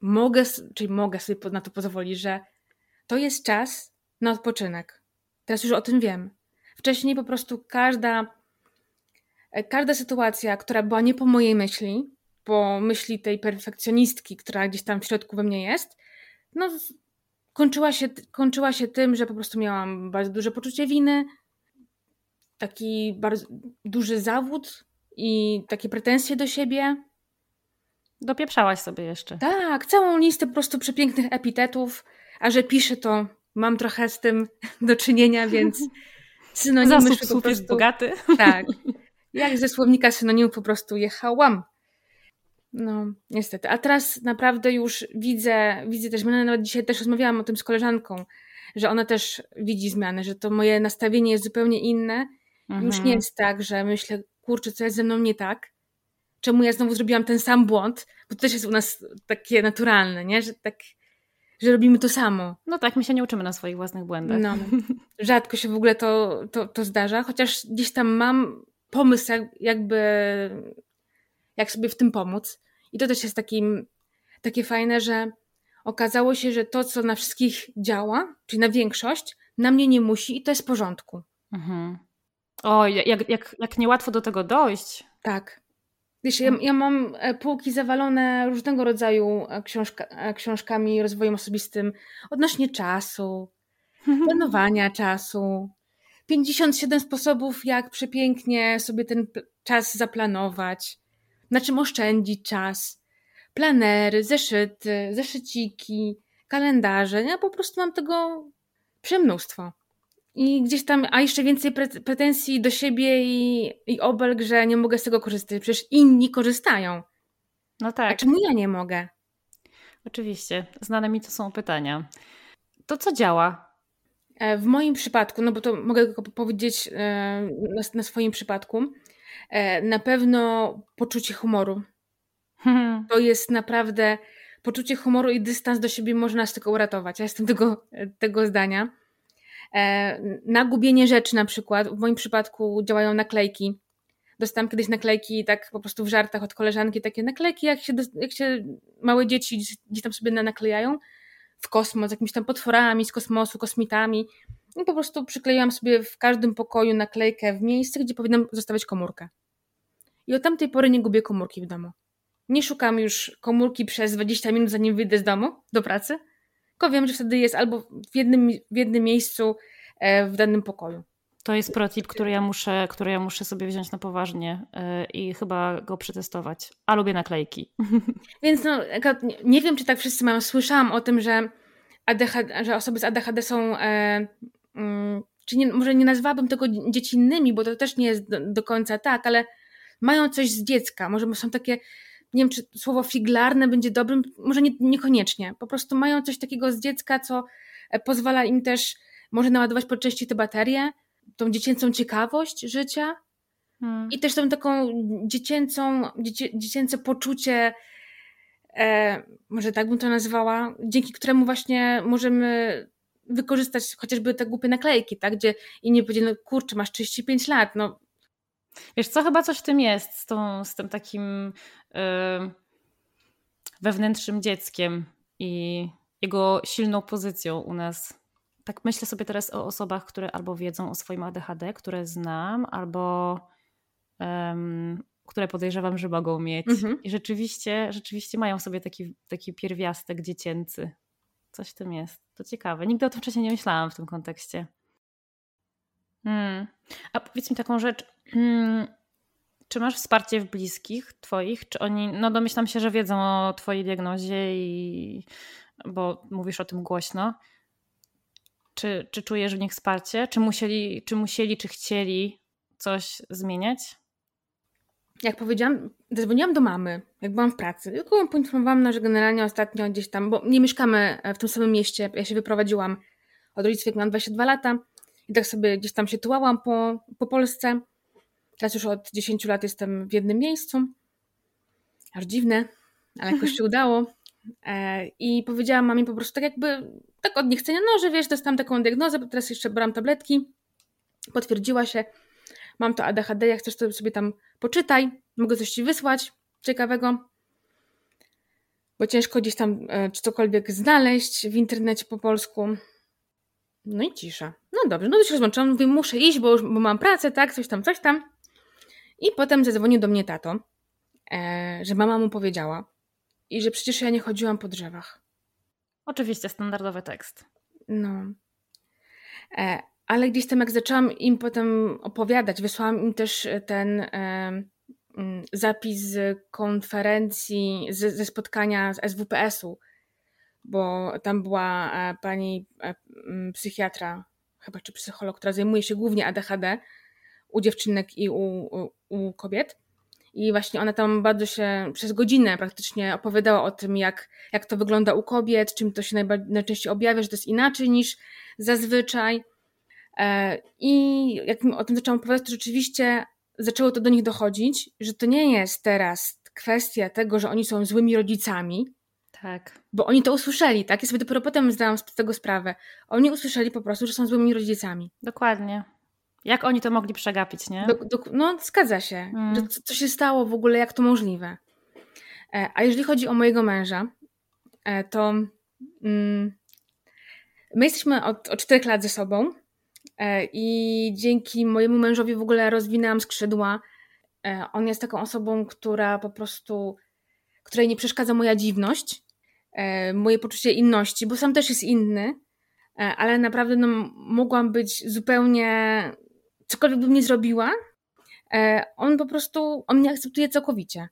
mogę, czyli mogę sobie na to pozwolić, że to jest czas na odpoczynek. Teraz już o tym wiem. Wcześniej po prostu każda, każda sytuacja, która była nie po mojej myśli, po myśli tej perfekcjonistki, która gdzieś tam w środku we mnie jest, no kończyła się, kończyła się tym, że po prostu miałam bardzo duże poczucie winy, taki bardzo duży zawód i takie pretensje do siebie. Dopieprzałaś sobie jeszcze. Tak, całą listę po prostu przepięknych epitetów, a że piszę to mam trochę z tym do czynienia, więc synonimy Zasób po prostu... jest bogaty. Tak. Jak ze słownika synonimów po prostu jechałam. No, niestety. A teraz naprawdę już widzę, widzę też, nawet dzisiaj też rozmawiałam o tym z koleżanką, że ona też widzi zmiany, że to moje nastawienie jest zupełnie inne. Mhm. Już nie mhm. jest tak, że myślę, kurczę, co jest ze mną nie tak? Czemu ja znowu zrobiłam ten sam błąd? Bo to też jest u nas takie naturalne, nie? Że tak, że robimy to samo. No tak, my się nie uczymy na swoich własnych błędach. No, rzadko się w ogóle to, to, to zdarza, chociaż gdzieś tam mam pomysł jakby jak sobie w tym pomóc. I to też jest takim, takie fajne, że okazało się, że to, co na wszystkich działa, czyli na większość, na mnie nie musi i to jest w porządku. Mhm. O, jak, jak, jak niełatwo do tego dojść. Tak. Wiesz, ja, ja mam e, półki zawalone różnego rodzaju e, książka, e, książkami rozwojem osobistym odnośnie czasu, planowania czasu, 57 sposobów, jak przepięknie sobie ten czas zaplanować, na czym oszczędzić czas. Planery, zeszyty, zeszyciki, kalendarze. Ja po prostu mam tego przemnóstwo. I gdzieś tam, a jeszcze więcej pretensji do siebie i, i obelg, że nie mogę z tego korzystać. Przecież inni korzystają. No tak. A czemu ja nie mogę? Oczywiście. Znane mi to są pytania. To co działa? E, w moim przypadku, no bo to mogę powiedzieć e, na, na swoim przypadku, na pewno poczucie humoru. To jest naprawdę poczucie humoru i dystans do siebie może nas tylko uratować. Ja jestem tego, tego zdania. E, nagubienie rzeczy na przykład, w moim przypadku działają naklejki. Dostałam kiedyś naklejki tak po prostu w żartach od koleżanki, takie naklejki, jak się, jak się małe dzieci gdzieś tam sobie naklejają w kosmos, jakimiś tam potworami z kosmosu, kosmitami. I po prostu przykleiłam sobie w każdym pokoju naklejkę w miejsce, gdzie powinnam zostawiać komórkę. I od tamtej pory nie gubię komórki w domu. Nie szukam już komórki przez 20 minut, zanim wyjdę z domu do pracy, tylko wiem, że wtedy jest albo w jednym, w jednym miejscu e, w danym pokoju. To jest protip, który ja muszę, który ja muszę sobie wziąć na poważnie yy, i chyba go przetestować. A lubię naklejki. Więc no, nie wiem, czy tak wszyscy mają. Słyszałam o tym, że, ADHD, że osoby z ADHD są. E, mm, czy nie, może nie nazwałabym tego dziecinnymi, bo to też nie jest do, do, końca tak, ale mają coś z dziecka. Może są takie, nie wiem, czy słowo figlarne będzie dobrym, może nie, niekoniecznie. Po prostu mają coś takiego z dziecka, co e, pozwala im też może naładować po części te baterie, tą dziecięcą ciekawość życia hmm. i też tą taką dziecięcą, dziecię, dziecięce poczucie, e, może tak bym to nazwała, dzięki któremu właśnie możemy wykorzystać chociażby te głupie naklejki, tak, gdzie inni powiedzieli, no kurczę, masz 35 lat, no. Wiesz co, chyba coś w tym jest, z, tą, z tym takim yy, wewnętrznym dzieckiem i jego silną pozycją u nas tak myślę sobie teraz o osobach, które albo wiedzą o swoim ADHD, które znam, albo um, które podejrzewam, że mogą mieć. Mhm. I rzeczywiście, rzeczywiście mają sobie taki, taki pierwiastek dziecięcy. Coś w tym jest. To ciekawe. Nigdy o tym wcześniej nie myślałam w tym kontekście. Hmm. A powiedz mi taką rzecz. Hmm. Czy masz wsparcie w bliskich twoich? Czy oni, no domyślam się, że wiedzą o twojej diagnozie i bo mówisz o tym głośno. Czy, czy czujesz w nich wsparcie? Czy musieli, czy musieli, czy chcieli coś zmieniać? Jak powiedziałam, zadzwoniłam do mamy, jak byłam w pracy. Tylko ją poinformowałam, że generalnie ostatnio gdzieś tam, bo nie mieszkamy w tym samym mieście, ja się wyprowadziłam od rodziców, jak miałam 22 lata i tak sobie gdzieś tam się tułałam po, po Polsce. Teraz już od 10 lat jestem w jednym miejscu. Aż dziwne, ale jakoś się udało. E, I powiedziałam mamie po prostu tak jakby, tak od niechcenia, no, że wiesz, dostałam taką diagnozę, bo teraz jeszcze brałam tabletki. Potwierdziła się, mam to ADHD, jak chcesz to sobie tam poczytaj, mogę coś ci wysłać ciekawego, bo ciężko gdzieś tam e, czy cokolwiek znaleźć w internecie po polsku. No i cisza. No dobrze, no to się rozłączyłam, mówię, muszę iść, bo, bo mam pracę, tak, coś tam, coś tam. I potem zadzwonił do mnie tato, e, że mama mu powiedziała, i że przecież ja nie chodziłam po drzewach. Oczywiście, standardowy tekst. No. E, ale gdzieś tam, jak zaczęłam im potem opowiadać, wysłałam im też ten e, mm, zapis z konferencji, z, ze spotkania z SWPS-u, bo tam była pani psychiatra, chyba czy psycholog, która zajmuje się głównie ADHD u dziewczynek i u, u, kobiet. I właśnie ona tam bardzo się przez godzinę praktycznie opowiadała o tym, jak, jak to wygląda u kobiet, czym to się najczęściej objawia, że to jest inaczej niż zazwyczaj. E, I jak o tym zaczęłam opowiadać, to rzeczywiście zaczęło to do nich dochodzić, że to nie jest teraz kwestia tego, że oni są złymi rodzicami. Tak. Bo oni to usłyszeli, tak? Ja sobie dopiero potem zdałam z tego sprawę. Oni usłyszeli po prostu, że są złymi rodzicami. Dokładnie. Jak oni to mogli przegapić, nie? Do, do, no, zgadza się. Mm. Co, co, się stało w ogóle, jak to możliwe. E, a jeżeli chodzi o mojego męża, e, to mm, my jesteśmy od, od 4 lat ze sobą e, i dzięki mojemu mężowi w ogóle rozwinęłam skrzydła. E, on jest taką osobą, która po prostu, której nie przeszkadza moja dziwność, e, moje poczucie inności, bo sam też jest inny, e, ale naprawdę no, mogłam być zupełnie cokolwiek bym nie zrobiła, e, on po prostu, on mnie akceptuje całkowicie.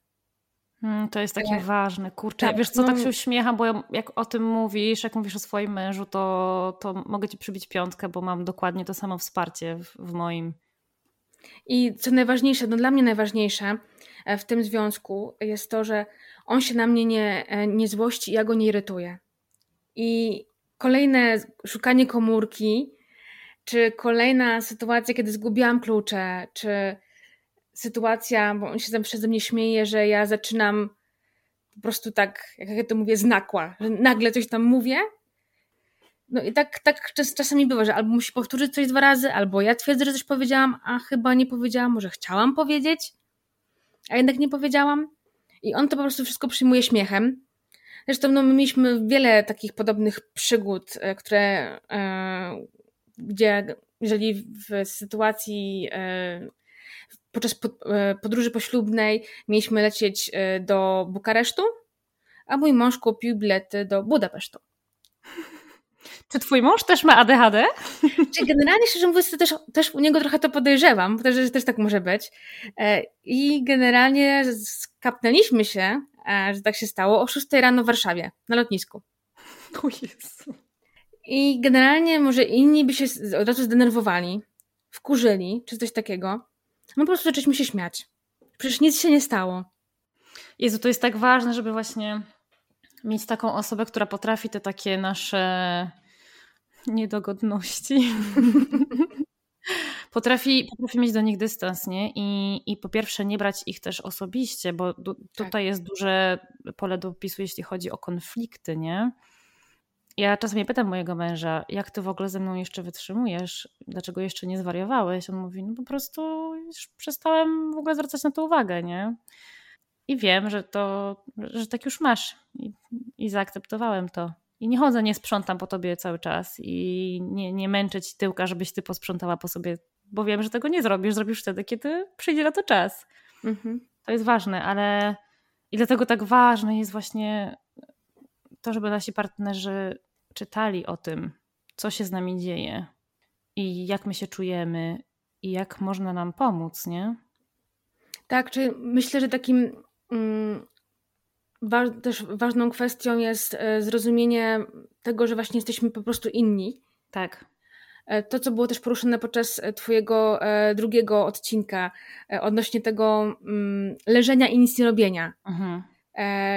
Hmm, to jest takie ważne, kurczę. Tak, wiesz co, no... tak się uśmiecham, bo ja, jak o tym mówisz, jak mówisz o swoim mężu, to, to mogę ci przybić piątkę, bo mam dokładnie to samo wsparcie w, w moim. I co najważniejsze, no dla mnie najważniejsze e, w tym związku jest to, że on się na mnie nie, e, nie złości i ja go nie irytuję. I kolejne szukanie komórki czy kolejna sytuacja, kiedy zgubiłam klucze, czy sytuacja, bo on się zawsze ze mnie śmieje, że ja zaczynam po prostu tak, jak ja to mówię, znakła, że nagle coś tam mówię. No i tak, tak czas, czasami bywa, że albo musi powtórzyć coś dwa razy, albo ja twierdzę, że coś powiedziałam, a chyba nie powiedziałam, może chciałam powiedzieć, a jednak nie powiedziałam. I on to po prostu wszystko przyjmuje śmiechem. Zresztą no, my mieliśmy wiele takich podobnych przygód, e, które, e, gdzie jeżeli w sytuacji e, podczas e, podróży poślubnej mieliśmy lecieć e, do Bukaresztu, a mój mąż kupił bilety do Budapesztu. Czy twój mąż też ma ADHD? Czy generalnie, szczerze mówiąc, to też, też u niego trochę to podejrzewam, też, że też tak może być. I generalnie skapnęliśmy się, że tak się stało, o 6 rano w Warszawie, na lotnisku. O Jezu. I generalnie może inni by się od razu zdenerwowali, wkurzyli, czy coś takiego. No po prostu zaczęliśmy się śmiać. Przecież nic się nie stało. Jezu, to jest tak ważne, żeby właśnie mieć taką osobę, która potrafi te takie nasze niedogodności. potrafi, potrafi mieć do nich dystans, nie? I, I po pierwsze nie brać ich też osobiście, bo du, tak. tutaj jest duże pole do opisu, jeśli chodzi o konflikty, nie? Ja czasami pytam mojego męża, jak ty w ogóle ze mną jeszcze wytrzymujesz? Dlaczego jeszcze nie zwariowałeś? On mówi, no po prostu już przestałem w ogóle zwracać na to uwagę, nie? I wiem, że to, że tak już masz. I, i zaakceptowałem to. I nie chodzę, nie sprzątam po tobie cały czas i nie, nie męczę ci tyłka, żebyś ty posprzątała po sobie, bo wiem, że tego nie zrobisz. Zrobisz wtedy, kiedy przyjdzie na to czas. Mhm. To jest ważne, ale i dlatego tak ważne jest właśnie to, żeby nasi partnerzy czytali o tym, co się z nami dzieje i jak my się czujemy i jak można nam pomóc, nie? Tak, czy myślę, że takim mm, wa też ważną kwestią jest e, zrozumienie tego, że właśnie jesteśmy po prostu inni. Tak. E, to, co było też poruszone podczas e, Twojego drugiego odcinka odnośnie tego mm, leżenia i nic nie robienia. Mhm.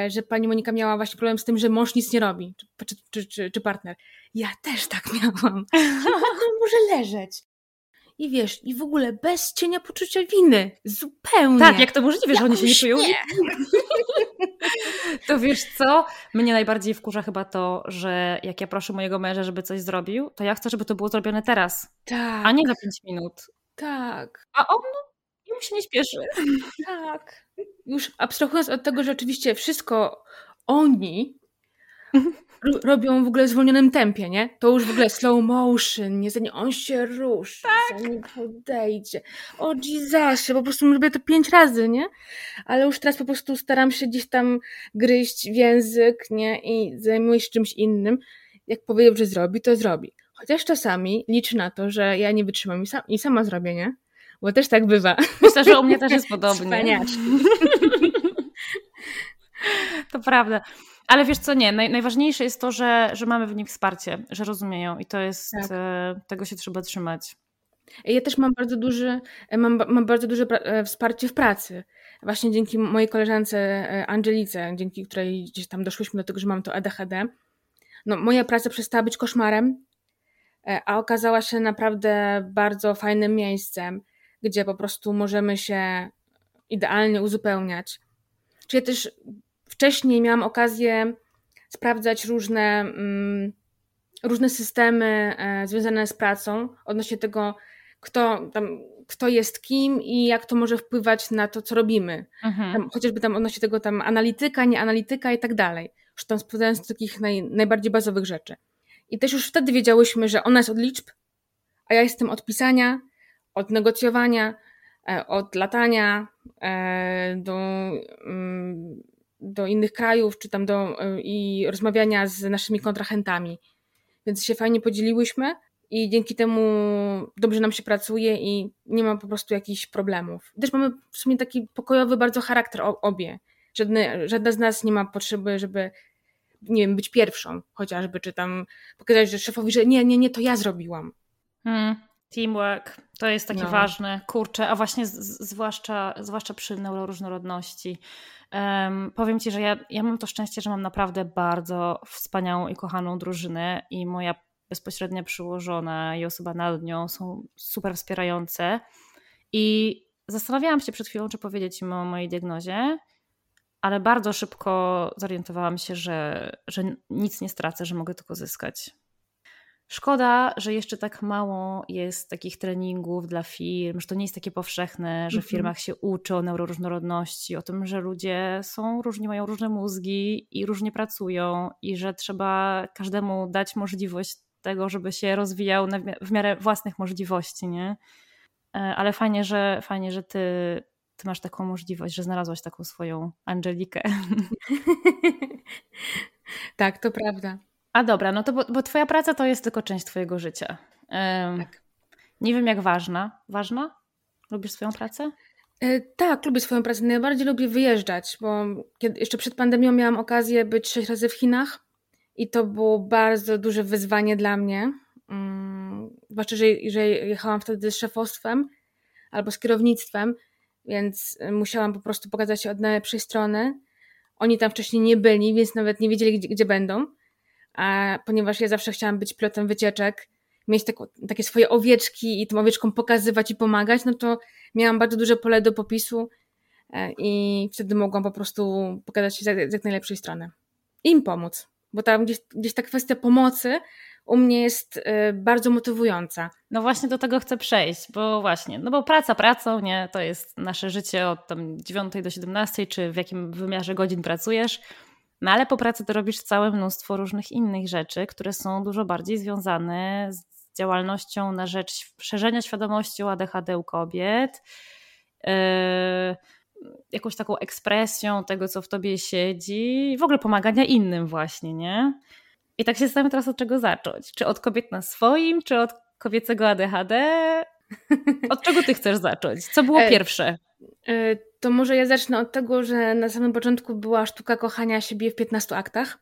Że pani Monika miała właśnie problem z tym, że mąż nic nie robi, czy, czy, czy, czy partner. Ja też tak miałam. Może leżeć? I wiesz, i w ogóle bez cienia poczucia winy. Zupełnie. Tak, jak to możliwe, że oni się nie czują? Nie. To wiesz co? Mnie najbardziej wkurza chyba to, że jak ja proszę mojego męża, żeby coś zrobił, to ja chcę, żeby to było zrobione teraz. Tak. A nie za pięć minut. Tak. A on no, mu się nie śpieszy. Tak. Już abstrahując od tego, że oczywiście wszystko oni robią w ogóle w zwolnionym tempie, nie? To już w ogóle slow motion, nie? Zanim on się ruszy, tak. zanim podejdzie. O Jezusie, po prostu robię to pięć razy, nie? Ale już teraz po prostu staram się gdzieś tam gryźć w język, nie? I zajmuję się czymś innym. Jak powiedział, że zrobi, to zrobi. Chociaż czasami liczy na to, że ja nie wytrzymam i, sam, i sama zrobię, nie? Bo też tak bywa. Myślę, że u mnie też jest podobnie. To prawda. Ale wiesz co, nie, naj, najważniejsze jest to, że, że mamy w nich wsparcie, że rozumieją i to jest, tak. e, tego się trzeba trzymać. Ja też mam bardzo duży, mam, mam bardzo duże e, wsparcie w pracy. Właśnie dzięki mojej koleżance e, Angelice, dzięki której gdzieś tam doszłyśmy do tego, że mam to ADHD. No, moja praca przestała być koszmarem, e, a okazała się naprawdę bardzo fajnym miejscem, gdzie po prostu możemy się idealnie uzupełniać. Czyli ja też wcześniej miałam okazję sprawdzać różne, mm, różne systemy e, związane z pracą odnośnie tego, kto, tam, kto jest kim i jak to może wpływać na to, co robimy. Mhm. Tam, chociażby tam odnośnie tego tam analityka, nie analityka i tak dalej. Już tam sprawdzając do takich naj, najbardziej bazowych rzeczy. I też już wtedy wiedziałyśmy, że ona jest od liczb, a ja jestem od pisania, od negocjowania, e, od latania e, do mm, do innych krajów, czy tam do, e, i rozmawiania z naszymi kontrahentami. Więc się fajnie podzieliłyśmy i dzięki temu dobrze nam się pracuje i nie ma po prostu jakichś problemów. Też mamy w sumie taki pokojowy bardzo charakter obie. Żadne, żadna z nas nie ma potrzeby, żeby nie wiem, być pierwszą chociażby, czy tam pokazać że szefowi, że nie, nie, nie, to ja zrobiłam. Hmm, teamwork, to jest takie no. ważne, kurczę, a właśnie z, zwłaszcza, zwłaszcza przy neuroróżnorodności. Um, powiem Ci, że ja, ja mam to szczęście, że mam naprawdę bardzo wspaniałą i kochaną drużynę i moja bezpośrednia przyłożona i osoba nad nią są super wspierające. I zastanawiałam się przed chwilą, czy powiedzieć im o mojej diagnozie, ale bardzo szybko zorientowałam się, że, że nic nie stracę, że mogę tylko zyskać. Szkoda, że jeszcze tak mało jest takich treningów dla firm, że to nie jest takie powszechne, że w mhm. firmach się uczy o neuroróżnorodności, o tym, że ludzie są różni, mają różne mózgi i różnie pracują i że trzeba każdemu dać możliwość tego, żeby się rozwijał w miarę własnych możliwości, nie? E, ale fajnie, że fajnie, że ty, ty masz taką możliwość, że znalazłaś taką swoją Angelikę. tak, to prawda. A dobra, no to bo, bo twoja praca to jest tylko część twojego życia. tak. Nie wiem jak ważna. Ważna? Lubisz swoją pracę? E, tak, lubię swoją pracę. Najbardziej lubię wyjeżdżać, bo kiedy, jeszcze przed pandemią miałam okazję być sześć razy w Chinach i to było bardzo duże wyzwanie dla mnie. Mm, zwłaszcza, że, że jechałam wtedy z szefostwem albo z kierownictwem, więc musiałam po prostu pokazać się od najlepszej strony. Oni tam wcześniej nie byli, więc nawet nie wiedzieli, gdzie, gdzie będą. A ponieważ ja zawsze chciałam być pilotem wycieczek, mieć tak, takie swoje owieczki i tym owieczkom pokazywać i pomagać, no to miałam bardzo duże pole do popisu e, i wtedy mogłam po prostu pokazać się z jak najlepszej strony. I im pomóc, bo tam gdzieś, gdzieś ta kwestia pomocy u mnie jest e, bardzo motywująca. No właśnie do tego chcę przejść, bo właśnie, no bo praca pracą, nie, to jest nasze życie od tam 9 do 17, czy w jakim wymiarze godzin pracujesz, no ale po pracy to robisz całe mnóstwo różnych innych rzeczy, które są dużo bardziej związane z działalnością na rzecz szerzenia świadomości o ADHD u kobiet, yy, jakąś taką ekspresją tego, co w tobie siedzi, i w ogóle pomagania innym właśnie, nie? I tak się zastanawiam teraz od czego zacząć. Czy od kobiet na swoim, czy od kobiecego ADHD? Od czego ty chcesz zacząć? Co było e, pierwsze? E, to może ja zacznę od tego, że na samym początku była sztuka kochania siebie w 15 aktach.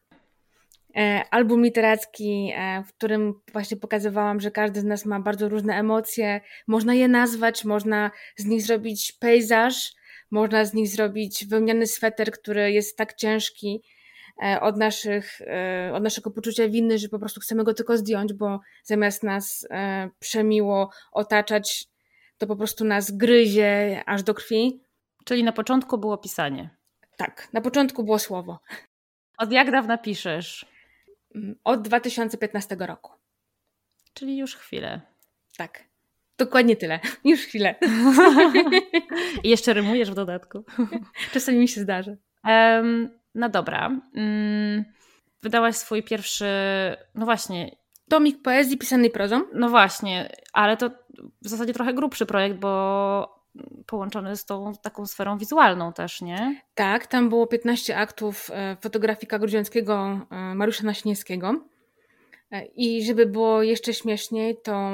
E, album literacki, w którym właśnie pokazywałam, że każdy z nas ma bardzo różne emocje. Można je nazwać, można z nich zrobić pejzaż, można z nich zrobić wełniany sweter, który jest tak ciężki od, naszych, od naszego poczucia winy, że po prostu chcemy go tylko zdjąć, bo zamiast nas przemiło otaczać, to po prostu nas gryzie aż do krwi. Czyli na początku było pisanie. Tak, na początku było słowo. Od jak dawna piszesz? Mm, od 2015 roku. Czyli już chwilę. Tak. Dokładnie tyle. Już chwilę. I jeszcze rymujesz w dodatku. Czasami mi się zdarzy. Um, no dobra. Um, wydałaś swój pierwszy, no właśnie. Tomik poezji pisanej prozą. No właśnie, ale to w zasadzie trochę grubszy projekt, bo połączony z tą taką sferą wizualną też, nie? Tak, tam było 15 aktów e, fotografika grudziąckiego e, Mariusza Naśniewskiego. E, I żeby było jeszcze śmieszniej, to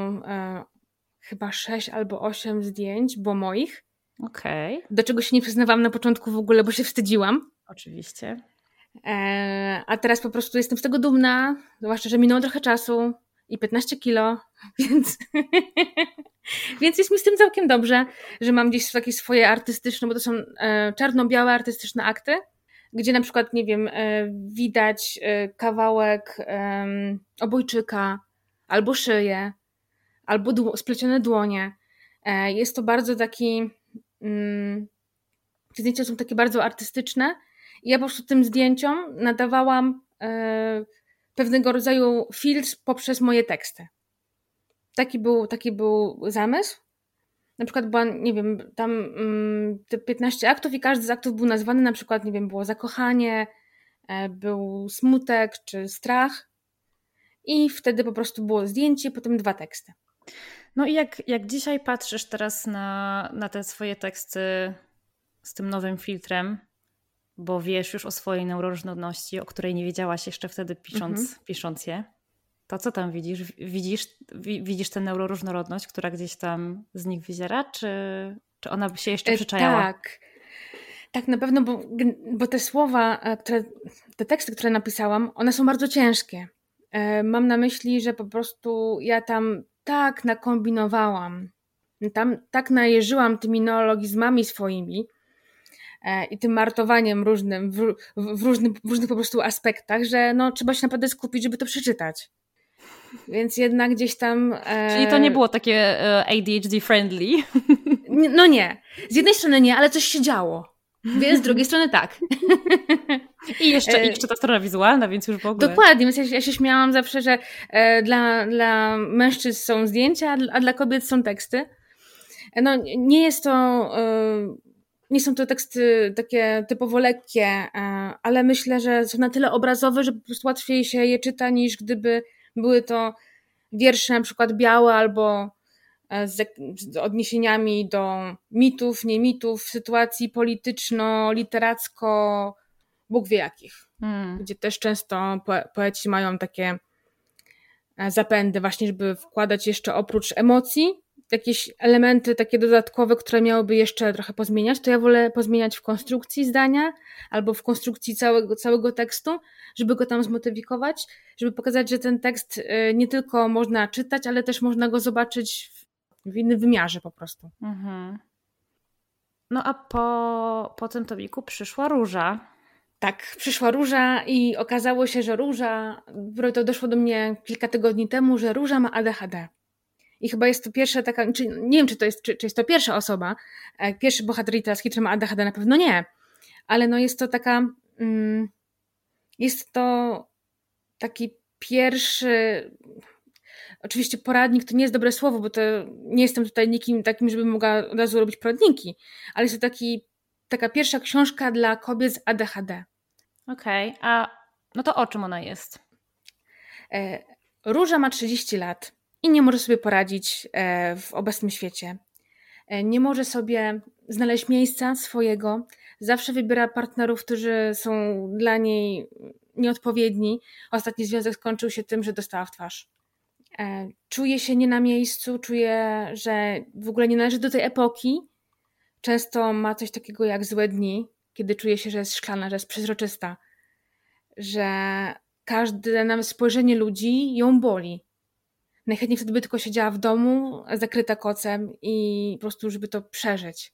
chyba 6 albo 8 zdjęć było moich. Okej. Okay. Do czego się nie przyznawałam na początku w ogóle, bo się wstydziłam. Oczywiście. E, a teraz po prostu jestem z tego dumna, zwłaszcza, że minęło trochę czasu i 15 kilo, więc, więc jest mi z tym całkiem dobrze, że mam gdzieś takie swoje artystyczne, bo to są e, czarno-białe artystyczne akty, gdzie na przykład, nie wiem, e, widać kawałek obojczyka, albo szyję, albo splecione dłonie. Jest to bardzo taki, mm, te zdjęcia są takie bardzo artystyczne ja po prostu tym zdjęciom nadawałam e, pewnego rodzaju filtr poprzez moje teksty. Taki był, taki był zamysł. Na przykład była, nie wiem, tam mm, te 15 aktów i każdy z aktów był nazwany, na przykład, nie wiem, było zakochanie, e, był smutek czy strach. I wtedy po prostu było zdjęcie, potem dwa teksty. No i jak, jak dzisiaj patrzysz teraz na, na te swoje teksty z tym nowym filtrem, bo wiesz już o swojej neuroróżnorodności, o której nie wiedziałaś jeszcze wtedy pisząc, mhm. pisząc je. To co tam widzisz? Widzisz, widzisz tę neuroróżnorodność, która gdzieś tam z nich wyziera, czy, czy ona by się jeszcze e, przyczajała? Tak. Tak, na pewno, bo, bo te słowa, e, które, te teksty, które napisałam, one są bardzo ciężkie. E, mam na myśli, że po prostu ja tam tak nakombinowałam, tam tak najeżyłam tymi neologizmami swoimi, i tym martowaniem różnym, w, w, różnym, w różnych po prostu aspektach, że no, trzeba się naprawdę skupić, żeby to przeczytać. Więc jednak gdzieś tam. E... Czyli to nie było takie e, ADHD friendly. No nie. Z jednej strony nie, ale coś się działo. Więc z drugiej strony tak. I jeszcze, e, jeszcze ta strona wizualna, więc już w ogóle. Dokładnie, więc ja, ja się śmiałam zawsze, że e, dla, dla mężczyzn są zdjęcia, a dla kobiet są teksty. No, nie jest to nie są to teksty takie typowo lekkie, e, ale myślę, że są na tyle obrazowe, że po prostu łatwiej się je czyta niż gdyby były to wiersze na przykład białe albo e, z, odniesieniami do mitów, nie mitów, sytuacji polityczno-literacko Bóg wie jakich. Hmm. Gdzie też często poeci mają takie e, zapędy właśnie, żeby wkładać jeszcze oprócz emocji jakieś elementy takie dodatkowe, które miałyby jeszcze trochę pozmieniać, to ja wolę pozmieniać w konstrukcji zdania albo w konstrukcji całego, całego tekstu, żeby go tam zmotywować, żeby pokazać, że ten tekst y, nie tylko można czytać, ale też można go zobaczyć w innym wymiarze po prostu. Mhm. No a po, po tym tomiku przyszła róża. Tak, przyszła róża i okazało się, że róża, to doszło do mnie kilka tygodni temu, że róża ma ADHD. I chyba jest to pierwsza taka, czy, nie wiem, czy to jest, czy, czy jest to pierwsza osoba, e, pierwszy bohater literacki, który ma ADHD, na pewno nie, ale no jest to taka, mm, jest to taki pierwszy, oczywiście poradnik to nie jest dobre słowo, bo to nie jestem tutaj nikim takim, żeby mogła od razu robić poradniki, ale jest to taki, taka pierwsza książka dla kobiet z ADHD. Okej, okay. a no to o czym ona jest? E, Róża ma 30 lat i nie może sobie poradzić e, w obecnym świecie. E, nie może sobie znaleźć miejsca swojego, zawsze wybiera partnerów, którzy są dla niej nieodpowiedni. Ostatni związek skończył się tym, że dostała w twarz. E, czuje się nie na miejscu, czuje, że w ogóle nie należy do tej epoki. Często ma coś takiego jak złe dni, kiedy czuje się, że jest szklana, że jest przezroczysta, że każde nam spojrzenie ludzi ją boli najchętniej wtedy by tylko siedziała w domu, zakryta kocem i po prostu, żeby to przeżyć.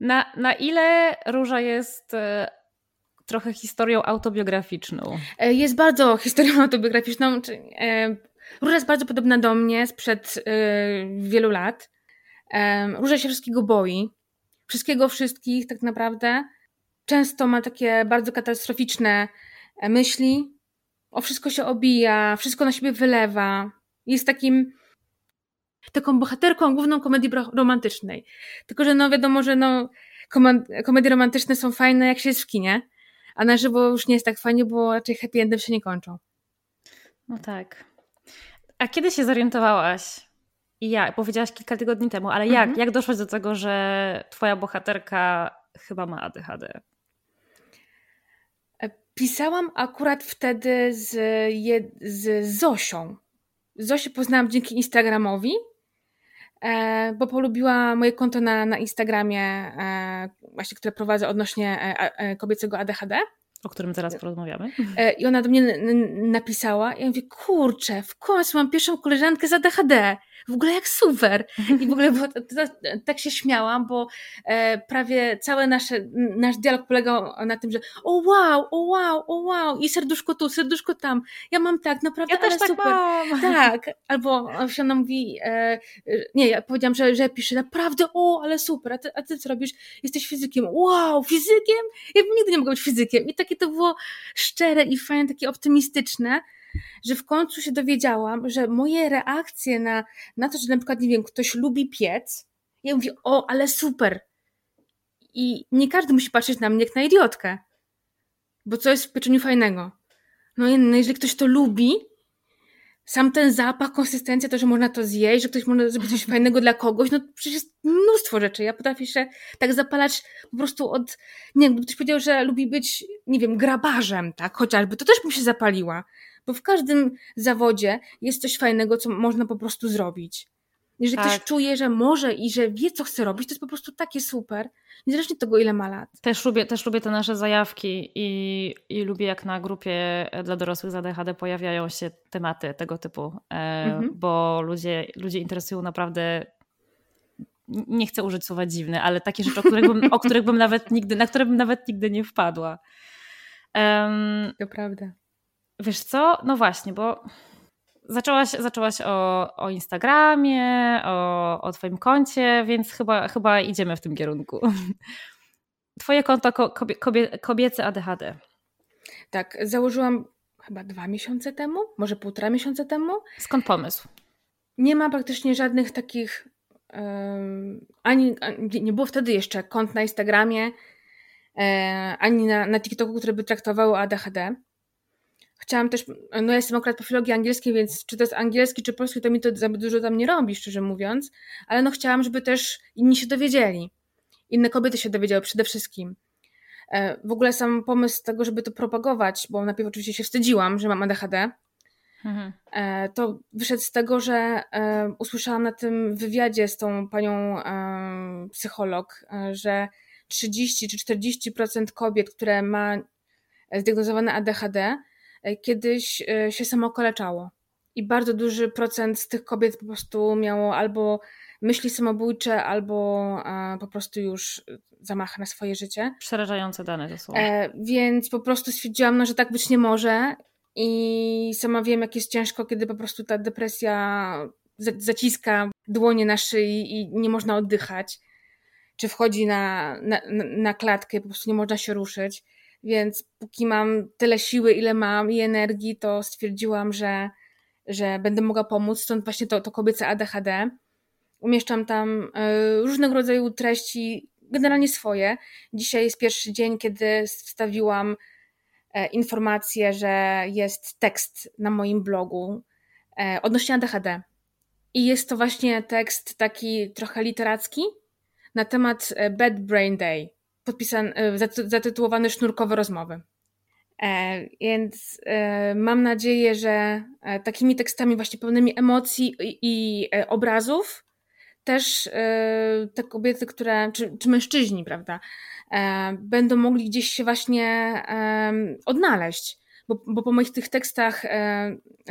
Na, na ile Róża jest e, trochę historią autobiograficzną? E, jest bardzo historią autobiograficzną. E, Róża jest bardzo podobna do mnie sprzed wielu lat. Róża się wszystkiego boi. Wszystkiego, wszystkich tak naprawdę. Często ma takie bardzo katastroficzne myśli. O wszystko się obija, wszystko na siebie wylewa jest takim taką bohaterką główną komedii romantycznej. Tylko, że no wiadomo, że no komedie romantyczne są fajne jak się jest w kinie, a na żywo już nie jest tak fajnie, bo raczej happy endem się nie kończą. No tak. A kiedy się zorientowałaś? I ja, powiedziałaś kilka tygodni temu, ale jak, mhm. jak doszłaś do tego, że twoja bohaterka chyba ma ADHD? E, pisałam akurat wtedy z, z Zosią, Zosię poznałam dzięki Instagramowi, e, bo polubiła moje konto na, na Instagramie, e, właśnie, które prowadzę odnośnie e, kobiecego ADHD. O którym zaraz porozmawiamy. I ona do mnie napisała, i ja mówię, kurczę, w końcu mam pierwszą koleżankę z ADHD w ogóle jak super. I w ogóle było, to, to, tak się śmiałam, bo e, prawie cały nasze, nasz dialog polegał na tym, że o wow, o wow, o wow, i serduszko tu, serduszko tam. Ja mam tak, naprawdę, ja ale tak super. Mam. Tak. Albo się ona mówi, e, nie, ja powiedziałam, że, że pisze naprawdę, o, ale super, a ty, a ty co robisz? Jesteś fizykiem. Wow, fizykiem? Ja bym nigdy nie mogła być fizykiem. I takie to było szczere i fajne, takie optymistyczne że w końcu się dowiedziałam, że moje reakcje na, na to, że na przykład, nie wiem, ktoś lubi piec, ja mówię, o, ale super. I nie każdy musi patrzeć na mnie jak na idiotkę, bo co jest w pieczeniu fajnego? No, no jeżeli ktoś to lubi, sam ten zapach, konsystencja, to, że można to zjeść, że ktoś może zrobić coś fajnego dla kogoś, no przecież jest mnóstwo rzeczy. Ja potrafię się tak zapalać po prostu od, nie wiem, gdyby ktoś powiedział, że lubi być, nie wiem, grabarzem, tak, chociażby, to też bym się zapaliła bo w każdym zawodzie jest coś fajnego, co można po prostu zrobić. Jeżeli tak. ktoś czuje, że może i że wie, co chce robić, to jest po prostu takie super, niezależnie od tego, ile ma lat. Też lubię, też lubię te nasze zajawki i, i lubię, jak na grupie dla dorosłych z ADHD pojawiają się tematy tego typu, e, mhm. bo ludzie, ludzie interesują naprawdę nie chcę użyć słowa dziwne, ale takie rzeczy, o których bym, o których bym nawet nigdy, na które bym nawet nigdy nie wpadła. Um, to prawda. Wiesz co? No właśnie, bo zaczęłaś, zaczęłaś o, o Instagramie, o, o Twoim koncie, więc chyba, chyba idziemy w tym kierunku. Twoje konto kobie, kobie, kobiece ADHD. Tak, założyłam chyba dwa miesiące temu, może półtora miesiąca temu. Skąd pomysł? Nie ma praktycznie żadnych takich. Um, ani, nie było wtedy jeszcze kont na Instagramie, e, ani na, na TikToku, które by traktowały ADHD chciałam też, no ja jestem akurat po filologii angielskiej, więc czy to jest angielski, czy polski, to mi to za dużo tam nie robi, szczerze mówiąc, ale no chciałam, żeby też inni się dowiedzieli. Inne kobiety się dowiedziały przede wszystkim. w ogóle sam pomysł tego, żeby to propagować, bo najpierw oczywiście się wstydziłam, że mam ADHD, mhm. to wyszedł z tego, że usłyszałam na tym wywiadzie z tą panią psycholog, że 30 czy 40% kobiet, które ma zdiagnozowane ADHD, kiedyś się samokoleczało. I bardzo duży procent z tych kobiet po prostu miało albo myśli samobójcze, albo e, po prostu już zamach na swoje życie. Przerażające dane to są. E, więc po prostu stwierdziłam, no, że tak być nie może. I sama wiem, jak jest ciężko, kiedy po prostu ta depresja zaciska dłonie na szyi i nie można oddychać. Czy wchodzi na, na, na klatkę, po prostu nie można się ruszyć. Więc póki mam tyle siły, ile mam i energii, to stwierdziłam, że że będę mogła pomóc, stąd właśnie to, to kobiece ADHD. Umieszczam tam e, różnego rodzaju treści, generalnie swoje. Dzisiaj jest pierwszy dzień, kiedy wstawiłam e, informację, że jest tekst na moim blogu e, odnośnie ADHD. I jest to właśnie tekst taki trochę literacki na temat Bad Brain Day, podpisany, zatytułowany Sznurkowe rozmowy. E, więc e, mam nadzieję, że e, takimi tekstami właśnie pełnymi emocji i obrazów też te kobiety, które, czy, czy mężczyźni, prawda, będą mogli gdzieś się właśnie odnaleźć. Bo, bo po moich tych tekstach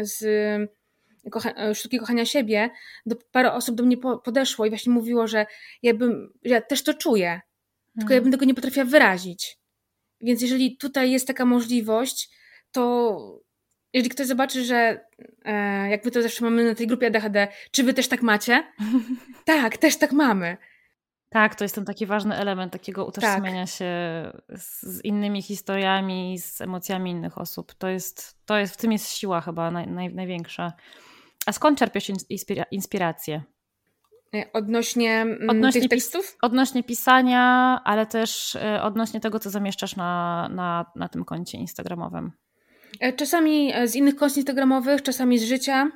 z kocha, sztuki kochania siebie, do, parę osób do mnie podeszło i właśnie mówiło, że ja, bym, ja też to czuję, tylko ja bym tego nie potrafiła wyrazić. Więc jeżeli tutaj jest taka możliwość, to jeżeli ktoś zobaczy, że e, jak wy to zawsze mamy na tej grupie ADHD, czy wy też tak macie? tak, też tak mamy. Tak, to jest ten taki ważny element takiego utożsamiania tak. się z, z, innymi historiami, z emocjami innych osób. To jest, to jest w tym jest siła chyba naj, naj, największa. A skąd czerpiesz inspira inspirację? E, odnośnie, mm, odnośnie tych tekstów? Odnośnie pisania, ale też e, odnośnie tego, co zamieszczasz na, na, na tym koncie instagramowym. E, czasami z innych kont instagramowych, czasami z życia.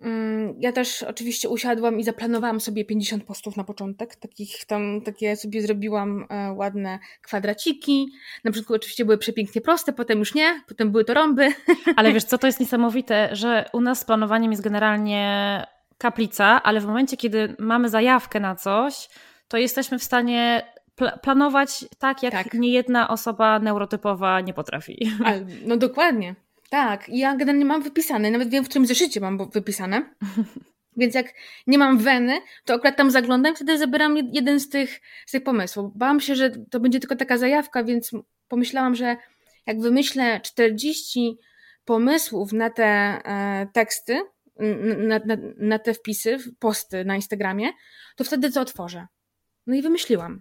Mm, ja też oczywiście usiadłam i zaplanowałam sobie 50 postów na początek. Takich tam, takie sobie zrobiłam ładne kwadraciki. Na początku oczywiście były przepięknie proste, potem już nie, potem były to rąby. Ale wiesz co, to jest niesamowite, że u nas z planowaniem jest generalnie kaplica, ale w momencie, kiedy mamy zajawkę na coś, to jesteśmy w stanie pl planować tak, jak tak. niejedna osoba neurotypowa nie potrafi. Ale, no dokładnie. Tak, ja generalnie mam wypisane, nawet wiem w którym zeszycie mam wypisane. Więc jak nie mam weny, to akurat tam zaglądam i wtedy zabieram jeden z tych, z tych pomysłów. Bałam się, że to będzie tylko taka zajawka, więc pomyślałam, że jak wymyślę 40 pomysłów na te e, teksty, na, na, na te wpisy, posty na Instagramie, to wtedy to otworzę. No i wymyśliłam.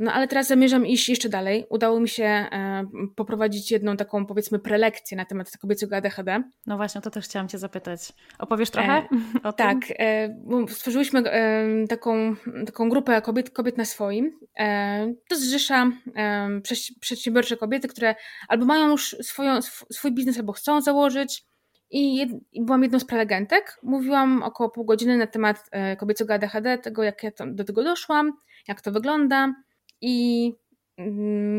No ale teraz zamierzam iść jeszcze dalej. Udało mi się e, poprowadzić jedną taką, powiedzmy, prelekcję na temat kobiecego ADHD. No właśnie, to też chciałam Cię zapytać. Opowiesz trochę e, o tak, tym? Tak. E, stworzyłyśmy e, taką, taką grupę kobiet, kobiet na swoim. E, to zrzesza e, przedsiębiorcze kobiety, które albo mają już swoją, swój biznes, albo chcą założyć, i, jed, I byłam jedną z prelegentek. Mówiłam około pół godziny na temat e, kobiecego ADHD, tego jak ja do tego doszłam, jak to wygląda. I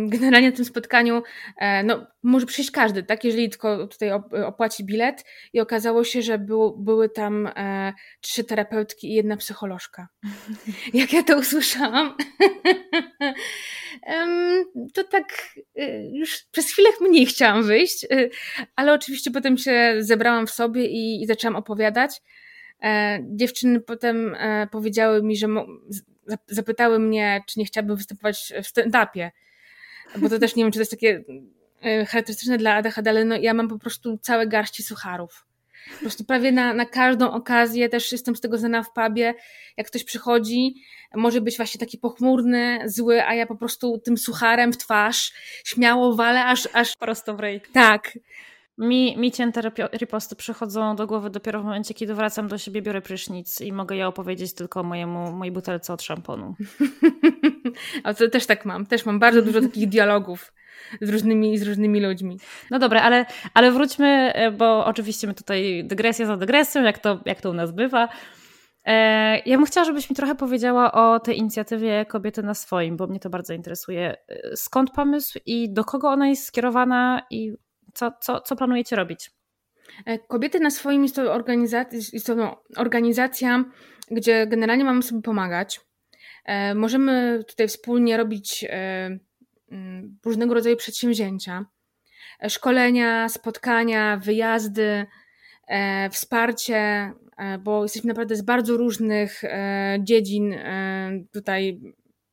generalnie na tym spotkaniu e, no, może przyjść każdy, tak? Jeżeli tylko tutaj opłaci bilet. I okazało się, że było, były tam e, trzy terapeutki i jedna psycholożka. Jak ja to usłyszałam, to tak y, już przez chwilę mniej chciałam wyjść, y, ale oczywiście potem się zebrałam w sobie i, i zaczęłam opowiadać. E, dziewczyny potem e, powiedziały mi, że zapytały mnie, czy nie chciałabym występować w stand-upie, bo to też nie wiem, czy to jest takie e, charakterystyczne dla ADHD, ale no, ja mam po prostu całe garści sucharów. Po prostu prawie na, na każdą okazję, też jestem z tego znana w pubie, jak ktoś przychodzi, może być właśnie taki pochmurny, zły, a ja po prostu tym sucharem w twarz śmiało walę, aż... aż... Prosto w rej. Tak. Mi, mi cięte riposty przychodzą do głowy dopiero w momencie, kiedy wracam do siebie, biorę prysznic i mogę ja opowiedzieć tylko mojemu, mojej butelce od szamponu. a to też tak mam. Też mam bardzo dużo takich dialogów z różnymi, z różnymi ludźmi. No dobra, ale, ale wróćmy, e, bo oczywiście my tutaj dygresja za dygresją, jak to, jak to u nas bywa. E, ja bym chciała, żebyś mi trochę powiedziała o tej inicjatywie Kobiety na swoim, bo mnie to bardzo interesuje. E, skąd pomysł i do kogo ona jest skierowana i co, co, co planujecie robić? E, Kobiety na swoim jest to, jest to organizacja, gdzie generalnie mamy sobie pomagać. Możemy tutaj wspólnie robić mm, różnego rodzaju przedsięwzięcia, szkolenia, spotkania, wyjazdy, wsparcie E, bo jesteśmy naprawdę z bardzo różnych e, dziedzin e, tutaj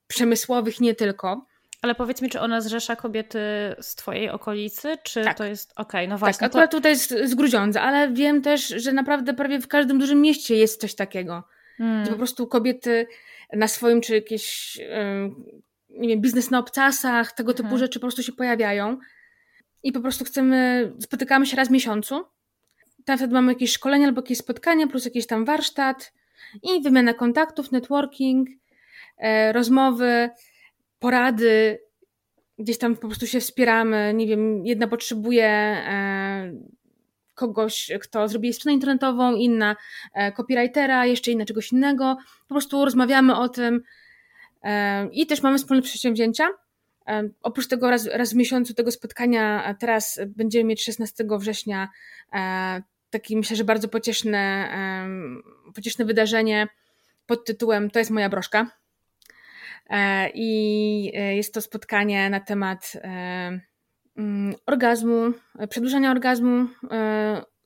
przemysłowych, nie tylko. Ale powiedz mi, czy ona zrzesza kobiety z twojej okolicy, czy tak. to jest... Okej, okay, no właśnie. Tak, akurat to... tutaj z, z Grudziądza, ale wiem też, że naprawdę prawie w każdym dużym mieście jest coś takiego. Hmm. Gdzie po prostu kobiety na swoim, czy jakieś, nie wiem, biznes na obcasach, tego typu hmm. rzeczy po prostu się pojawiają. I po prostu chcemy, spotykamy się raz w miesiącu tam wtedy mamy jakieś szkolenie albo jakieś spotkania, plus jakiś tam warsztat i wymiana kontaktów, networking, e, rozmowy, porady. Gdzieś tam po prostu się wspieramy. Nie wiem, jedna potrzebuje e, kogoś, kto zrobi stronę internetową, inna e, copywritera, jeszcze inna czegoś innego. Po prostu rozmawiamy o tym e, i też mamy wspólne przedsięwzięcia. Oprócz tego raz, raz w miesiącu tego spotkania, teraz będziemy mieć 16 września e, taki myślę, że bardzo pocieszne, pocieszne wydarzenie pod tytułem To jest moja broszka. E, I e, jest to spotkanie na temat e, mm, orgazmu, przedłużania orgazmu,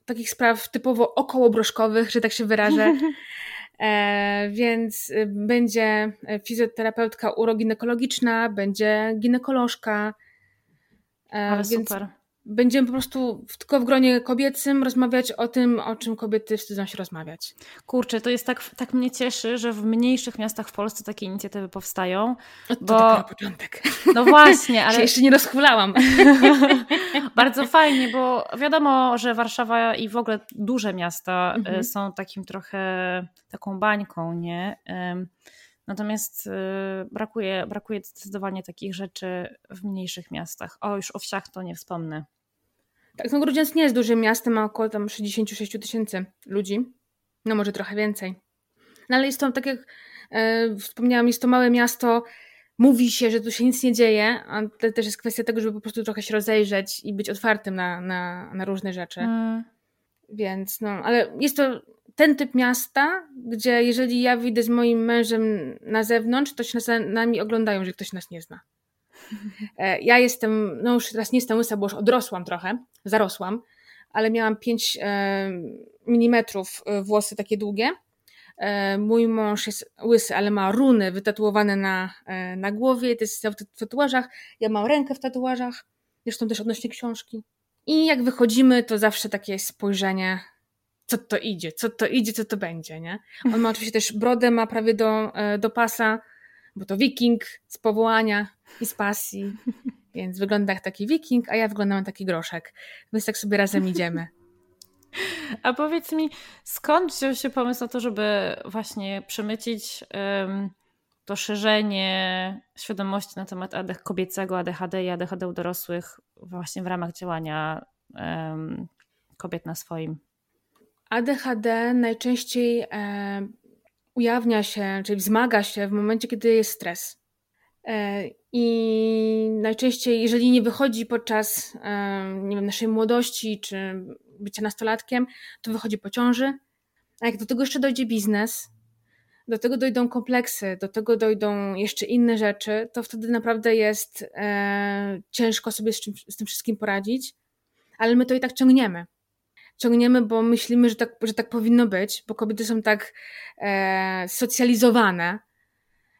takich spraw typowo okołobroszkowych, że tak się wyrażę. Więc będzie fizjoterapeutka uroginekologiczna, będzie ginekolożka. Ale więc super będziemy po prostu tylko w gronie kobiecym rozmawiać o tym, o czym kobiety wstydzą się rozmawiać. Kurczę, to jest tak, tak mnie cieszy, że w mniejszych miastach w Polsce takie inicjatywy powstają. No to bo... na początek. No właśnie, ale... się jeszcze nie rozchwalałam. Bardzo fajnie, bo wiadomo, że Warszawa i w ogóle duże miasta e, mhm. są takim trochę taką bańką, nie? Natomiast y, brakuje, brakuje zdecydowanie takich rzeczy w mniejszych miastach. O, już o wsiach to nie wspomnę. Tak, no Grudziądz nie jest dużym miastem, ma około tam 66 tysięcy ludzi. No może trochę więcej. No ale jest to, tak jak e, wspomniałam, jest to małe miasto. Mówi się, że tu się nic nie dzieje, a to też jest kwestia tego, żeby po prostu trochę się rozejrzeć i być otwartym na, na, na różne rzeczy. Mm. Więc no, ale jest to ten typ miasta, gdzie jeżeli ja wyjdę z moim mężem na zewnątrz, to się nas, nami oglądają, że ktoś nas nie zna. E, ja jestem, no już teraz nie jestem łysa, bo już odrosłam trochę, zarosłam, ale miałam 5 e, milimetrów e, włosy takie długie. Mój mąż jest łysy, ale ma runy wytatuowane na, na głowie, to jest w tatuażach. Ja mam rękę w tatuażach, zresztą też odnośnie książki. I jak wychodzimy, to zawsze takie spojrzenie co to idzie, co to idzie, co to będzie, nie? On ma oczywiście też brodę, ma prawie do, e, do pasa, bo to wiking z powołania i z pasji, więc wygląda jak taki wiking, a ja wyglądam jak taki groszek, więc tak sobie razem idziemy. A powiedz mi, skąd wziął się pomysł na to, żeby właśnie przemycić um, to szerzenie świadomości na temat AD, kobiecego ADHD i ADHD u dorosłych właśnie w ramach działania um, kobiet na swoim? ADHD najczęściej e, ujawnia się, czyli wzmaga się w momencie, kiedy jest stres. E, I najczęściej, jeżeli nie wychodzi podczas e, nie wiem, naszej młodości czy bycia nastolatkiem, to wychodzi po ciąży. A jak do tego jeszcze dojdzie biznes, do tego dojdą kompleksy, do tego dojdą jeszcze inne rzeczy, to wtedy naprawdę jest e, ciężko sobie z, czym, z tym wszystkim poradzić, ale my to i tak ciągniemy ciągniemy, bo myślimy, że tak, że tak powinno być, bo kobiety są tak e, socjalizowane,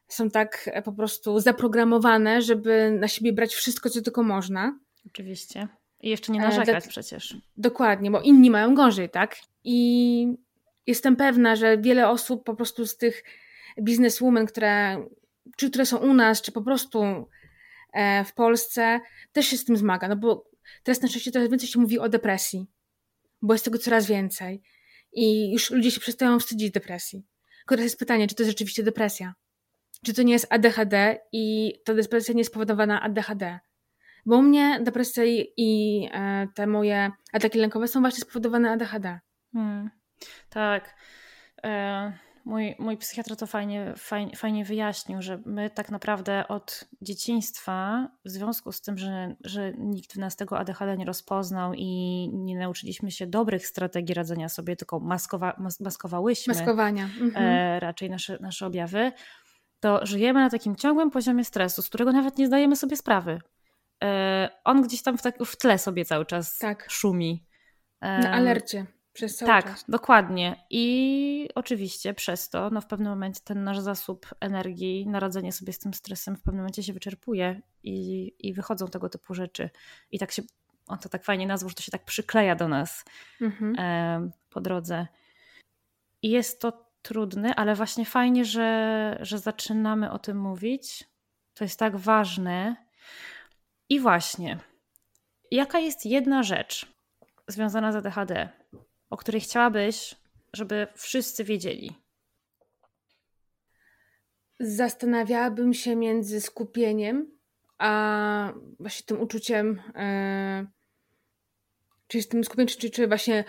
są tak e, po prostu zaprogramowane, żeby na siebie brać wszystko, co tylko można. Oczywiście. I jeszcze nie narzekać e, przecież. Dokładnie, bo inni mają gorzej, tak? I jestem pewna, że wiele osób po prostu z tych bizneswomen, które, czy które są u nas, czy po prostu e, w Polsce, też się z tym zmaga, no bo teraz na szczęście coraz więcej się mówi o depresji bo jest tego coraz więcej. I już ludzie się przestają wstydzić depresji. Tylko teraz jest pytanie, czy to jest rzeczywiście depresja? Czy to nie jest ADHD i ta depresja nie jest spowodowana ADHD? Bo u mnie depresja i e, te moje ataki lękowe są właśnie spowodowane ADHD. Hmm. Tak. E, mój, mój psychiatra to fajnie, fajnie, fajnie wyjaśnił, że my tak naprawdę od dzieciństwa, w związku z tym, że, że nikt w nas tego ADHD nie rozpoznał i nie nauczyliśmy się dobrych strategii radzenia sobie, tylko maskowa, mas, maskowałyśmy Maskowania. Mhm. e, raczej nasze, nasze objawy, to żyjemy na takim ciągłym poziomie stresu, z którego nawet nie zdajemy sobie sprawy. E, on gdzieś tam w, tak, w tle sobie cały czas Tak. szumi. Na alercie przez cały Tak, czas. dokładnie. I oczywiście przez to no w pewnym momencie ten nasz zasób energii na radzenie sobie z tym stresem w pewnym momencie się wyczerpuje i, i wychodzą tego typu rzeczy. I tak się, on to tak fajnie nazwał, że to się tak przykleja do nas Mhm. e, po drodze. I jest to trudne, ale właśnie fajnie, że, że zaczynamy o tym mówić. To jest tak ważne. I właśnie, jaka jest jedna rzecz związana z ADHD, o której chciałabyś, żeby wszyscy wiedzieli? Zastanawiałabym się między skupieniem, a właśnie tym uczuciem, e, czyli tym skupieniem, czy, czy właśnie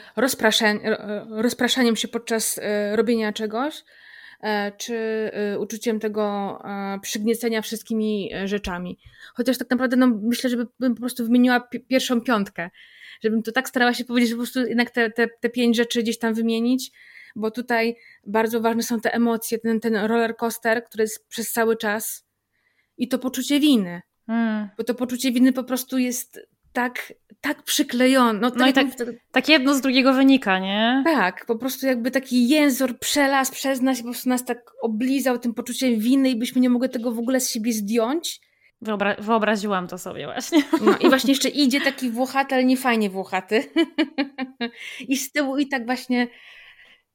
rozpraszaniem się podczas e, robienia czegoś, e, czy uczuciem tego przygniecenia wszystkimi rzeczami. Chociaż tak naprawdę no, myślę, że bym po prostu wymieniła pi- pierwszą piątkę, żebym to tak starała się powiedzieć, że po prostu jednak te, te, te pięć rzeczy gdzieś tam wymienić, bo tutaj bardzo ważne są te emocje, ten, ten roller coaster, który jest przez cały czas i to poczucie winy, Mm. bo to poczucie winy po prostu jest tak, tak przyklejone. No, No i jak- Tak jedno z drugiego wynika, nie? tak, po prostu jakby taki jęzor przelazł przez nas i po prostu nas tak oblizał tym poczuciem winy i byśmy nie mogli tego w ogóle z siebie zdjąć. Wyobra- wyobraziłam to sobie właśnie. No i właśnie jeszcze idzie taki włochaty, ale nie fajnie włochaty. I z tyłu i tak właśnie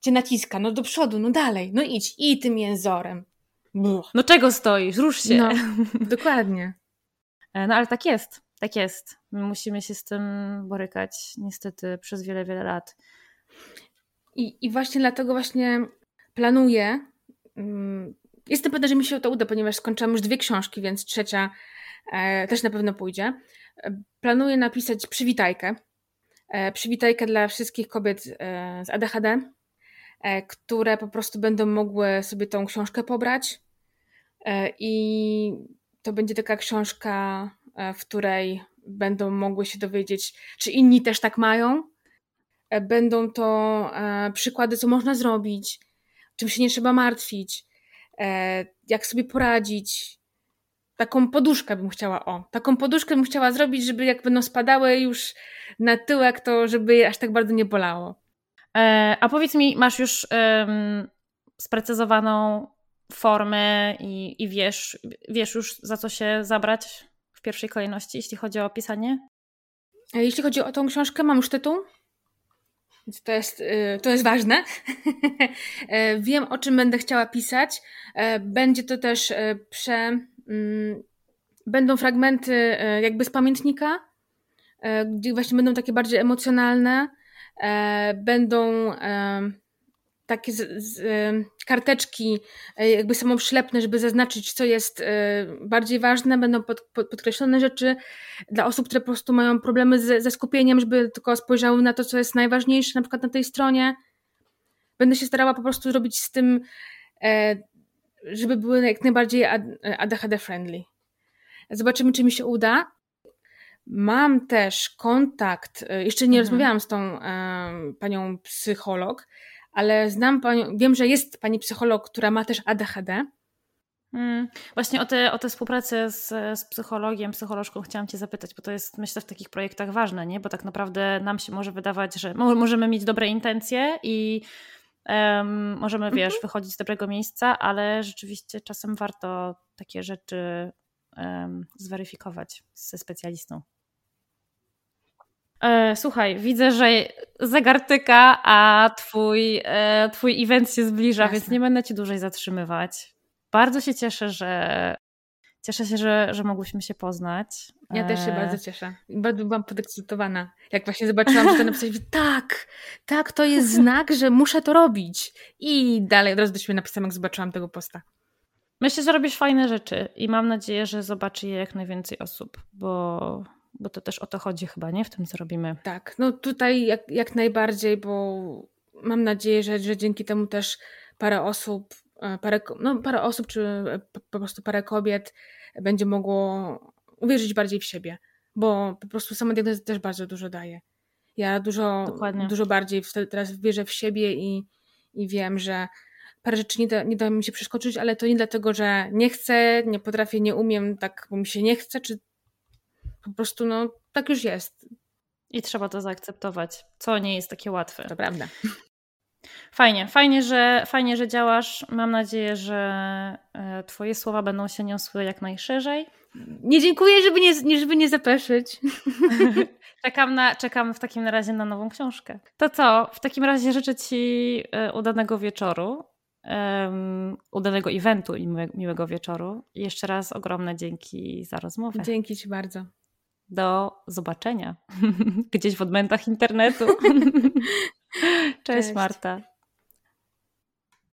cię naciska, no do przodu, no dalej, no idź, i tym jęzorem. Buch. No czego stoisz? Rusz się. No, dokładnie. E, No ale tak jest, tak jest. My musimy się z tym borykać niestety przez wiele, wiele lat. I, I właśnie dlatego właśnie planuję. Jestem pewna, że mi się to uda, ponieważ skończyłam już dwie książki, więc trzecia e, też na pewno pójdzie. E, Planuję napisać przywitajkę. E, przywitajkę dla wszystkich kobiet e, z ADHD, e, które po prostu będą mogły sobie tą książkę pobrać. E, I to będzie taka książka, w której będą mogły się dowiedzieć, czy inni też tak mają. Będą to przykłady, co można zrobić, czym się nie trzeba martwić, jak sobie poradzić. Taką poduszkę bym chciała, o, taką poduszkę bym chciała zrobić, żeby jak będą spadały już na tyłek, to żeby je aż tak bardzo nie bolało. E, a powiedz mi, masz już em, sprecyzowaną formę i, i wiesz, wiesz już za co się zabrać w pierwszej kolejności, jeśli chodzi o pisanie? E, Jeśli chodzi o tą książkę, mam już tytuł. Więc to jest, y, to jest ważne. E, Wiem, o czym będę chciała pisać. E, Będzie to też e, prze. mm, Będą fragmenty jakby z pamiętnika, gdzie właśnie będą takie bardziej emocjonalne. Będą takie z, z, karteczki, e, jakby samoprzylepne, żeby zaznaczyć, co jest e, bardziej ważne. Będą pod, pod, podkreślone rzeczy dla osób, które po prostu mają problemy ze, ze skupieniem, żeby tylko spojrzały na to, co jest najważniejsze, na przykład na tej stronie. Będę się starała po prostu zrobić z tym, e, żeby były jak najbardziej ADHD friendly. Zobaczymy, czy mi się uda. Mam też kontakt, jeszcze nie Mhm. rozmawiałam z tą e, panią psycholog, ale znam panią, wiem, że jest pani psycholog, która ma też ADHD. Mm, Właśnie o tę o tę współpracę z, z psychologiem, psycholożką chciałam Cię zapytać, bo to jest myślę w takich projektach ważne, nie? bo tak naprawdę nam się może wydawać, że mo- możemy mieć dobre intencje i em, możemy, wiesz, wychodzić z dobrego miejsca, ale rzeczywiście czasem warto takie rzeczy em, zweryfikować ze specjalistą. E, Słuchaj, widzę, że zegar tyka, a twój, e, twój event się zbliża, Jasne. więc nie będę Ci dłużej zatrzymywać. Bardzo się cieszę, że cieszę się, że, że mogłyśmy się poznać. Ja też się E, bardzo cieszę. Bardzo byłam podekscytowana. Jak właśnie zobaczyłam, że to napisać, mówię, tak, tak, to jest znak, że muszę to robić. I dalej od razu do siebie napisałam, jak zobaczyłam tego posta. Myślę, że robisz fajne rzeczy i mam nadzieję, że zobaczy je jak najwięcej osób, bo, bo to też o to chodzi chyba, nie? W tym, co robimy. Tak, no tutaj jak, jak najbardziej, bo mam nadzieję, że, że dzięki temu też parę osób, e, parę, no, parę osób, czy po prostu parę kobiet będzie mogło uwierzyć bardziej w siebie, bo po prostu sama diagnoza też bardzo dużo daje. Ja dużo, Dokładnie. dużo bardziej teraz wierzę w siebie i, i wiem, że parę rzeczy nie da, nie da mi się przeskoczyć, ale to nie dlatego, że nie chcę, nie potrafię, nie umiem, tak, bo mi się nie chce, czy po prostu, no, tak już jest. I trzeba to zaakceptować, co nie jest takie łatwe. To prawda. Fajnie, fajnie, że, fajnie, że działasz. Mam nadzieję, że e, Twoje słowa będą się niosły jak najszerzej. Nie dziękuję, żeby nie, żeby nie zapeszyć. czekam, na, czekam w takim razie na nową książkę. To co? W takim razie życzę Ci e, udanego wieczoru, um, udanego eventu i miłego wieczoru. Jeszcze raz ogromne dzięki za rozmowę. Dzięki Ci bardzo. Do zobaczenia gdzieś w odmętach internetu. Cześć, Cześć. Marta.